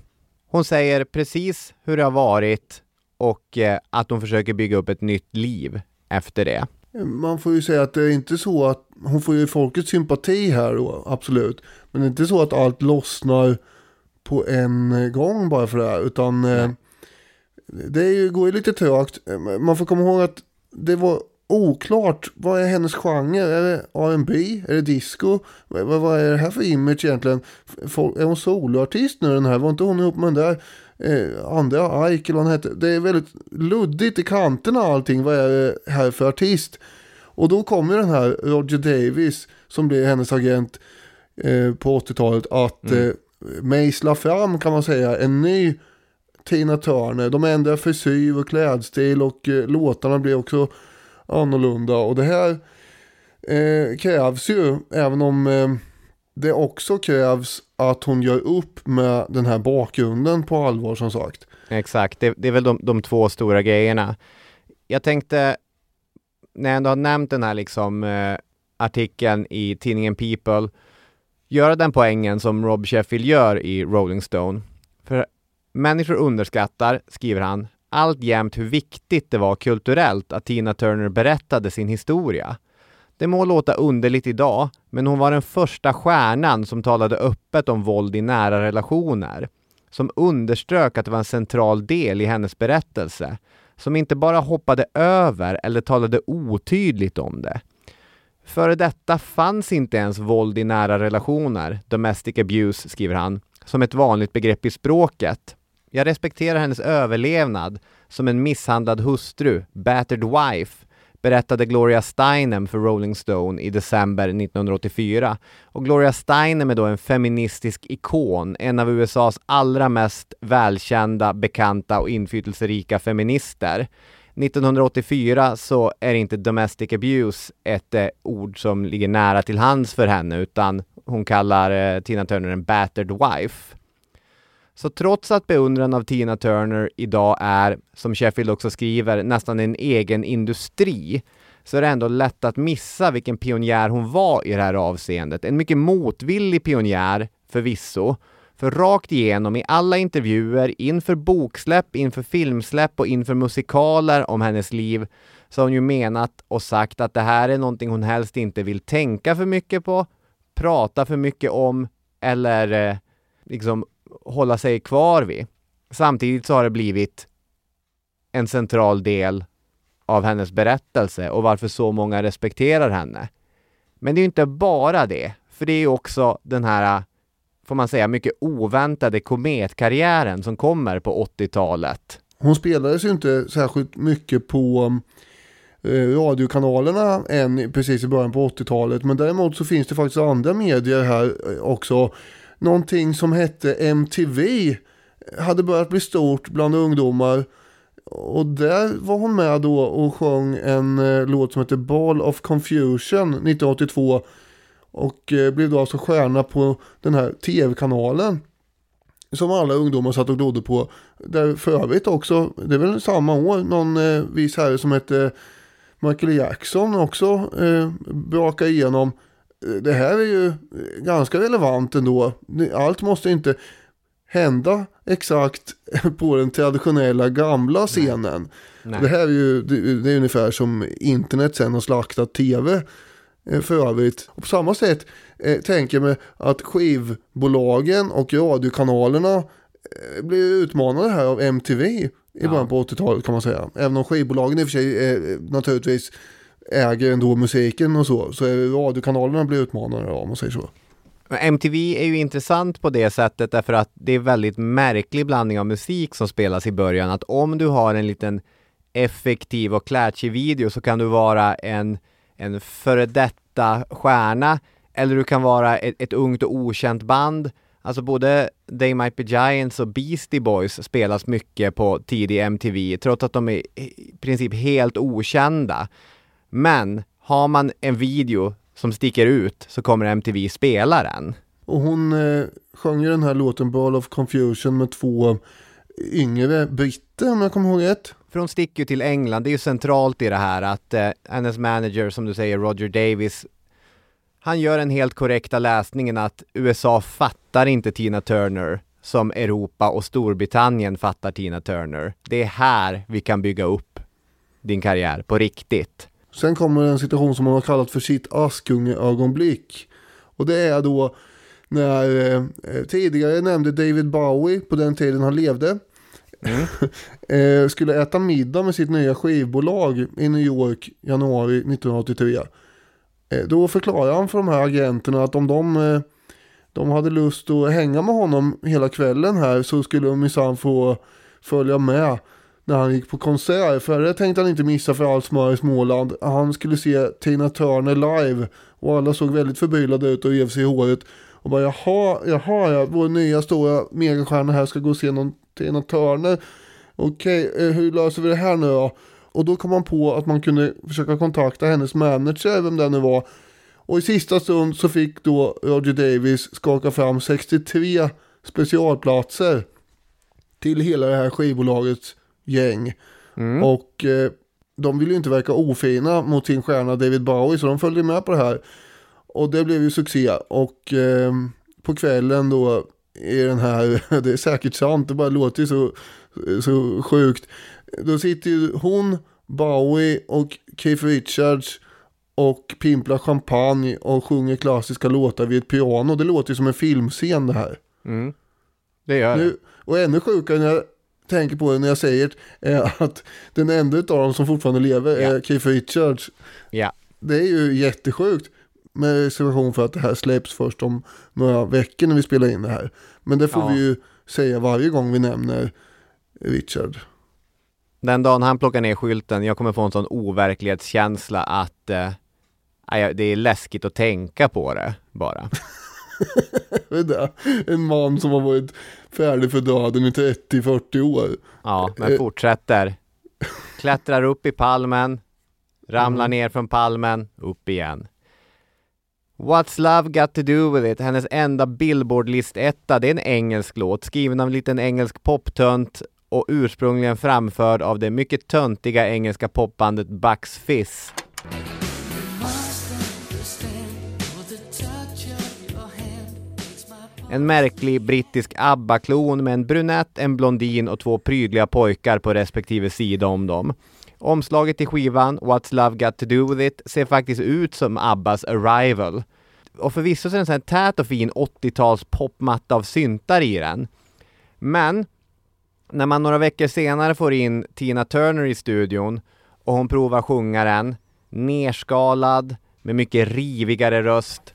Hon säger precis hur det har varit och eh, att hon försöker bygga upp ett nytt liv efter det. Man får ju säga att det är inte så att hon får ju folkets sympati här då, absolut. Men det är inte så att allt lossnar på en gång bara för det här, utan eh, det är ju, går ju lite trögt. Man får komma ihåg att det var oklart. Vad är hennes genre? Är det R&B? Är det disco? Vad, vad är det här för image egentligen? Folk, är hon soloartist nu den här? Var inte hon ihop med den där eh, andra Ike eller vad han hette? Det är väldigt luddigt i kanterna allting. Vad är det här för artist? Och då kommer den här Roger Davis som blir hennes agent eh, på 80-talet att mm. eh, mejsla fram kan man säga en ny Tina Turner. De ändrar frisyr och klädstil och eh, låtarna blir också annorlunda. Och det här eh, krävs ju, även om eh, det också krävs att hon gör upp med den här bakgrunden på allvar som sagt. Exakt, det, det är väl de, de, två stora grejerna. Jag tänkte, när jag ändå har nämnt den här liksom eh, artikeln i tidningen People, göra den poängen som Rob Sheffield gör i Rolling Stone. För människor underskattar, skriver han, alltjämt hur viktigt det var kulturellt att Tina Turner berättade sin historia. Det må låta underligt idag, men hon var den första stjärnan som talade öppet om våld i nära relationer. Som underströk att det var en central del i hennes berättelse. Som inte bara hoppade över eller talade otydligt om det. Före detta fanns inte ens våld i nära relationer, domestic abuse, skriver han, som ett vanligt begrepp i språket. Jag respekterar hennes överlevnad som en misshandlad hustru, battered wife, berättade Gloria Steinem för Rolling Stone i december 1984. Och Gloria Steinem är då en feministisk ikon, en av USAs allra mest välkända, bekanta och inflytelserika feminister. 1984 så är inte domestic abuse ett eh, ord som ligger nära till hands för henne utan hon kallar eh, Tina Turner en battered wife. Så trots att beundran av Tina Turner idag är, som Sheffield också skriver, nästan en egen industri, så är det ändå lätt att missa vilken pionjär hon var i det här avseendet. En mycket motvillig pionjär, förvisso. För rakt igenom i alla intervjuer, inför boksläpp, inför filmsläpp och inför musikaler om hennes liv, så har hon ju menat och sagt att det här är någonting hon helst inte vill tänka för mycket på, prata för mycket om eller eh, liksom hålla sig kvar vid. Samtidigt så har det blivit en central del av hennes berättelse och varför så många respekterar henne. Men det är ju inte bara det, för det är ju också den här, får man säga, mycket oväntade kometkarriären som kommer på 80-talet. Hon spelades ju inte särskilt mycket på eh, radiokanalerna än precis i början på 80-talet. Men däremot så finns det faktiskt andra medier här eh, också någonting som hette MTV hade börjat bli stort bland ungdomar. Och där var hon med då och sjöng en eh, låt som heter Ball of Confusion 1982. Och eh, blev då alltså stjärna på den här tv-kanalen. Som alla ungdomar satt och glodde på. Där för övrigt också, det är väl samma år, någon eh, vis herre som hette Michael Jackson också eh, brakade igenom det här är ju ganska relevant ändå. Allt måste inte hända exakt på den traditionella gamla scenen. Nej. Det här är ju det är ungefär som internet sen har slaktat tv eh, för övrigt. Och på samma sätt eh, tänker jag mig att skivbolagen och radiokanalerna eh, blir utmanade här av MTV i ja. början på 80-talet kan man säga. Även om skivbolagen i och för sig eh, naturligtvis äger ändå musiken och så. Så radiokanalerna blir utmanade om man säger så. MTV är ju intressant på det sättet därför att det är väldigt märklig blandning av musik som spelas i början. Att om du har en liten effektiv och klatschig video så kan du vara en, en före detta stjärna eller du kan vara ett, ett ungt och okänt band. Alltså både They Might Be Giants och Beastie Boys spelas mycket på tidig MTV trots att de är i princip helt okända. Men har man en video som sticker ut så kommer MTV spela den. Och hon eh, sjöng ju den här låten Ball of Confusion med två yngre britter om jag kommer ihåg rätt. för hon sticker ju till England. Det är ju centralt i det här att eh, hennes manager, som du säger, Roger Davis, han gör den helt korrekta läsningen att USA fattar inte Tina Turner som Europa och Storbritannien fattar Tina Turner. Det är här vi kan bygga upp din karriär på riktigt. Sen kommer en situation som man har kallat för sitt Askunge-ögonblick. Och det är då när eh, tidigare nämnde David Bowie, på den tiden han levde, mm. *laughs* eh, skulle äta middag med sitt nya skivbolag i New York januari 1983. Eh, då förklarar han för de här agenterna att om de, eh, de hade lust att hänga med honom hela kvällen här så skulle de minsann få följa med när han gick på konsert. För det tänkte han inte missa för allt smör i Småland. Han skulle se Tina Turner live och alla såg väldigt förbryllade ut och rev sig i håret. Och bara jaha, jaha, ja, vår nya stora megastjärna här ska gå och se någon Tina Turner. Okej, okay, hur löser vi det här nu då? Och då kom han på att man kunde försöka kontakta hennes manager, vem det nu var. Och i sista stund så fick då Roger Davis skaka fram 63 specialplatser till hela det här skivbolagets gäng. Mm. Och eh, de ville ju inte verka ofina mot sin stjärna David Bowie så de följde med på det här. Och det blev ju succé. Och eh, på kvällen då i den här, *laughs* det är säkert sant, det bara låter ju så, så sjukt. Då sitter ju hon, Bowie och Keith Richards och pimplar champagne och sjunger klassiska låtar vid ett piano. Det låter ju som en filmscen det här. Mm. Det gör det. Och ännu sjukare när tänker på det när jag säger är att den enda av dem som fortfarande lever ja. är Keith Richards. Ja. Det är ju jättesjukt. Med reservation för att det här släpps först om några veckor när vi spelar in det här. Men det får ja. vi ju säga varje gång vi nämner Richard. Den dagen han plockar ner skylten, jag kommer få en sån overklighetskänsla att eh, det är läskigt att tänka på det bara. *laughs* *laughs* en man som har varit färdig för döden i 30-40 år. Ja, men eh. fortsätter. Klättrar upp i palmen, ramlar mm. ner från palmen, upp igen. What's Love Got To Do With It, hennes enda Billboard-listetta, det är en engelsk låt skriven av en liten engelsk poptönt och ursprungligen framförd av det mycket töntiga engelska popbandet Bucks Fizz. En märklig brittisk ABBA-klon med en brunett, en blondin och två prydliga pojkar på respektive sida om dem. Omslaget till skivan, What's Love Got To Do With It, ser faktiskt ut som Abbas Arrival. Och förvisso så är det en sån här tät och fin 80-tals popmatta av syntar i den. Men när man några veckor senare får in Tina Turner i studion och hon provar sjunga den, nerskalad, med mycket rivigare röst.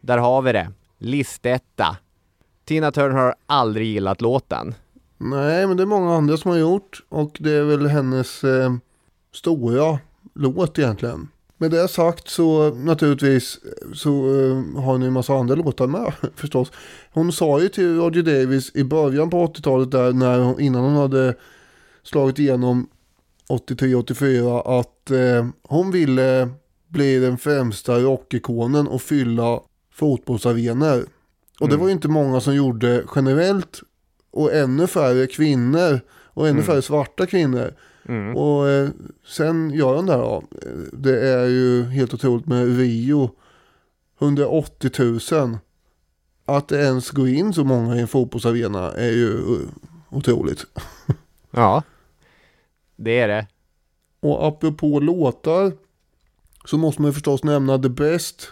Där har vi det. Listetta. Tina Turner har aldrig gillat låten. Nej, men det är många andra som har gjort och det är väl hennes eh, stora låt egentligen. Med det sagt så naturligtvis så uh, har ni en massa andra låtar med *laughs* förstås. Hon sa ju till Roger Davis i början på 80-talet där när hon, innan hon hade slagit igenom 83-84 att uh, hon ville bli den främsta rockikonen och fylla fotbollsarenor. Och mm. det var ju inte många som gjorde generellt och ännu färre kvinnor och ännu mm. färre svarta kvinnor. Mm. Och eh, sen gör han det här då. Det är ju helt otroligt med Rio. 180 000. Att det ens går in så många i en fotbollsarena är ju uh, otroligt. *laughs* ja, det är det. Och apropå låtar så måste man ju förstås nämna The Best.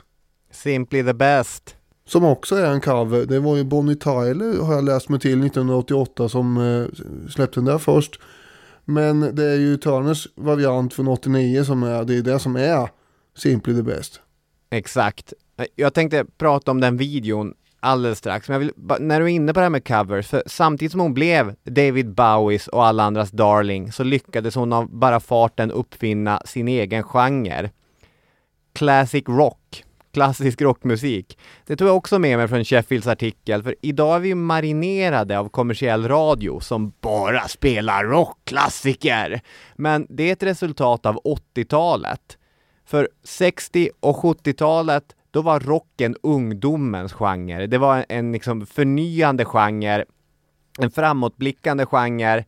Simply the Best. Som också är en cover. Det var ju Bonnie Tyler har jag läst mig till 1988 som eh, släppte den där först. Men det är ju Turners variant från 89 som är, det är det som är Simply the Best. Exakt. Jag tänkte prata om den videon alldeles strax, men jag vill, när du är inne på det här med covers, för samtidigt som hon blev David Bowies och alla andras darling så lyckades hon av bara farten uppfinna sin egen genre. Classic rock klassisk rockmusik. Det tog jag också med mig från Sheffields artikel, för idag är vi marinerade av kommersiell radio som bara spelar rockklassiker. Men det är ett resultat av 80-talet. För 60 och 70-talet då var rocken ungdomens genre. Det var en liksom förnyande genre, en framåtblickande genre.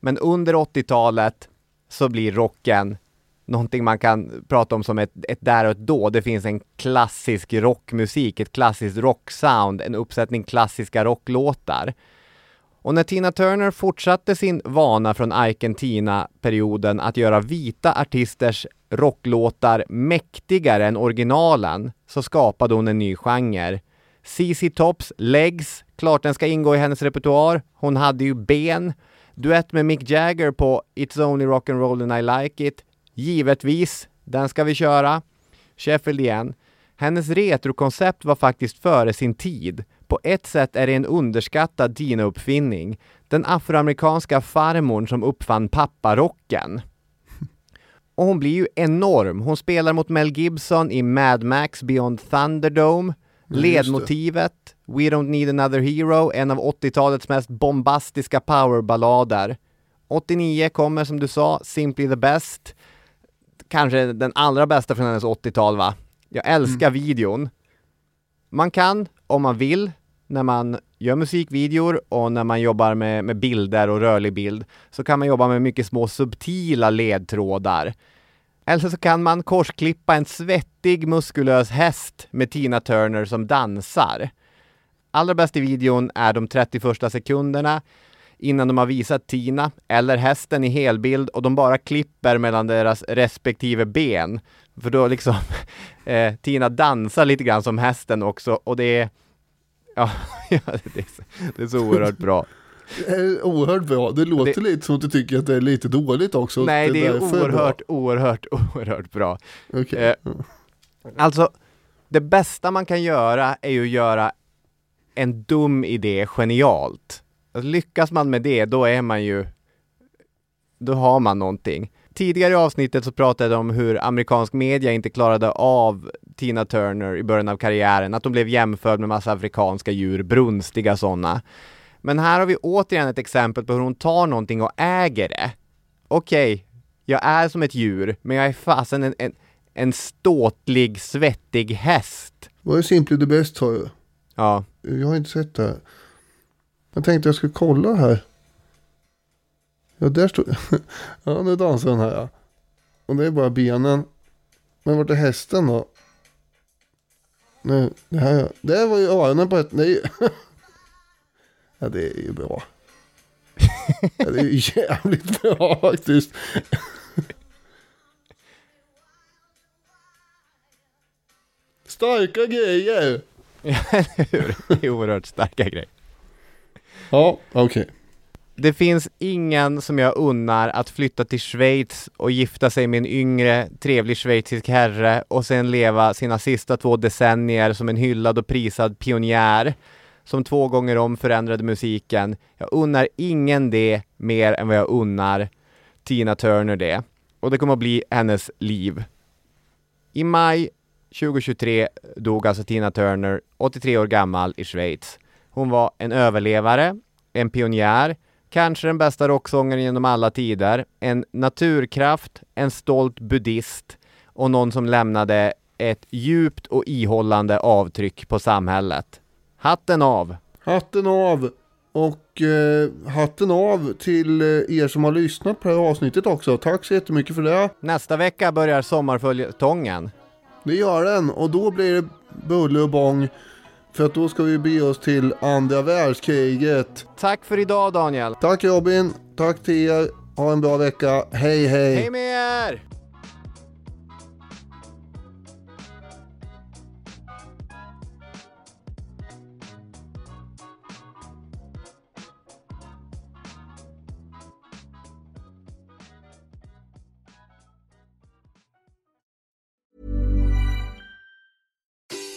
Men under 80-talet så blir rocken någonting man kan prata om som ett, ett där och ett då. Det finns en klassisk rockmusik, ett klassiskt rocksound, en uppsättning klassiska rocklåtar. Och när Tina Turner fortsatte sin vana från Argentina-perioden att göra vita artisters rocklåtar mäktigare än originalen så skapade hon en ny genre. ZZ Tops Legs, klart den ska ingå i hennes repertoar. Hon hade ju ben. Duett med Mick Jagger på It's Only Rock'n'Roll and I Like It. Givetvis, den ska vi köra. Sheffield igen. Hennes retrokoncept var faktiskt före sin tid. På ett sätt är det en underskattad Tina-uppfinning. Den afroamerikanska farmorn som uppfann papparocken. *laughs* Och hon blir ju enorm. Hon spelar mot Mel Gibson i Mad Max Beyond Thunderdome. Ledmotivet, We Don't Need Another Hero, en av 80-talets mest bombastiska powerballader. 89 kommer som du sa, Simply the Best. Kanske den allra bästa från hennes 80-tal va? Jag älskar mm. videon. Man kan, om man vill, när man gör musikvideor och när man jobbar med, med bilder och rörlig bild, så kan man jobba med mycket små subtila ledtrådar. Eller så kan man korsklippa en svettig muskulös häst med Tina Turner som dansar. Allra bäst i videon är de 30 första sekunderna innan de har visat Tina eller hästen i helbild och de bara klipper mellan deras respektive ben. För då liksom *laughs* eh, Tina dansar lite grann som hästen också och det är *laughs* Ja, det, är så, det är så oerhört bra. Det är oerhört bra. Det låter det, lite som att du tycker att det är lite dåligt också. Nej, det, det är oerhört, bra. oerhört, oerhört bra. Okay. Eh, alltså, det bästa man kan göra är ju att göra en dum idé genialt. Alltså, lyckas man med det, då är man ju... Då har man någonting. Tidigare i avsnittet så pratade jag om hur amerikansk media inte klarade av Tina Turner i början av karriären, att hon blev jämförd med massa afrikanska djur, brunstiga sådana. Men här har vi återigen ett exempel på hur hon tar någonting och äger det. Okej, okay, jag är som ett djur, men jag är fasen en, en, en ståtlig, svettig häst. Vad är Simply the Best sa jag? Ja. Jag har inte sett det här. Jag tänkte jag skulle kolla här. Ja, där står *laughs* Ja, nu dansar den här ja. Och det är bara benen. Men vart är hästen då? Nej, det här. Det var ju öronen på ett. Nej. *laughs* Ja, det är ju bra. Ja, det är ju jävligt bra faktiskt. Starka grejer. Ja, hur? Det är oerhört starka grejer. Ja, okej. Okay. Det finns ingen som jag unnar att flytta till Schweiz och gifta sig med en yngre, trevlig schweizisk herre och sen leva sina sista två decennier som en hyllad och prisad pionjär som två gånger om förändrade musiken. Jag unnar ingen det mer än vad jag unnar Tina Turner det. Och det kommer att bli hennes liv. I maj 2023 dog alltså Tina Turner, 83 år gammal, i Schweiz. Hon var en överlevare, en pionjär, kanske den bästa rocksångaren genom alla tider, en naturkraft, en stolt buddhist och någon som lämnade ett djupt och ihållande avtryck på samhället. Hatten av! Hatten av! Och eh, hatten av till eh, er som har lyssnat på det här avsnittet också. Tack så jättemycket för det. Nästa vecka börjar sommarföljetongen. Det gör den och då blir det bulle och bång. För att då ska vi be oss till andra världskriget. Tack för idag Daniel. Tack Robin. Tack till er. Ha en bra vecka. Hej hej. Hej med er.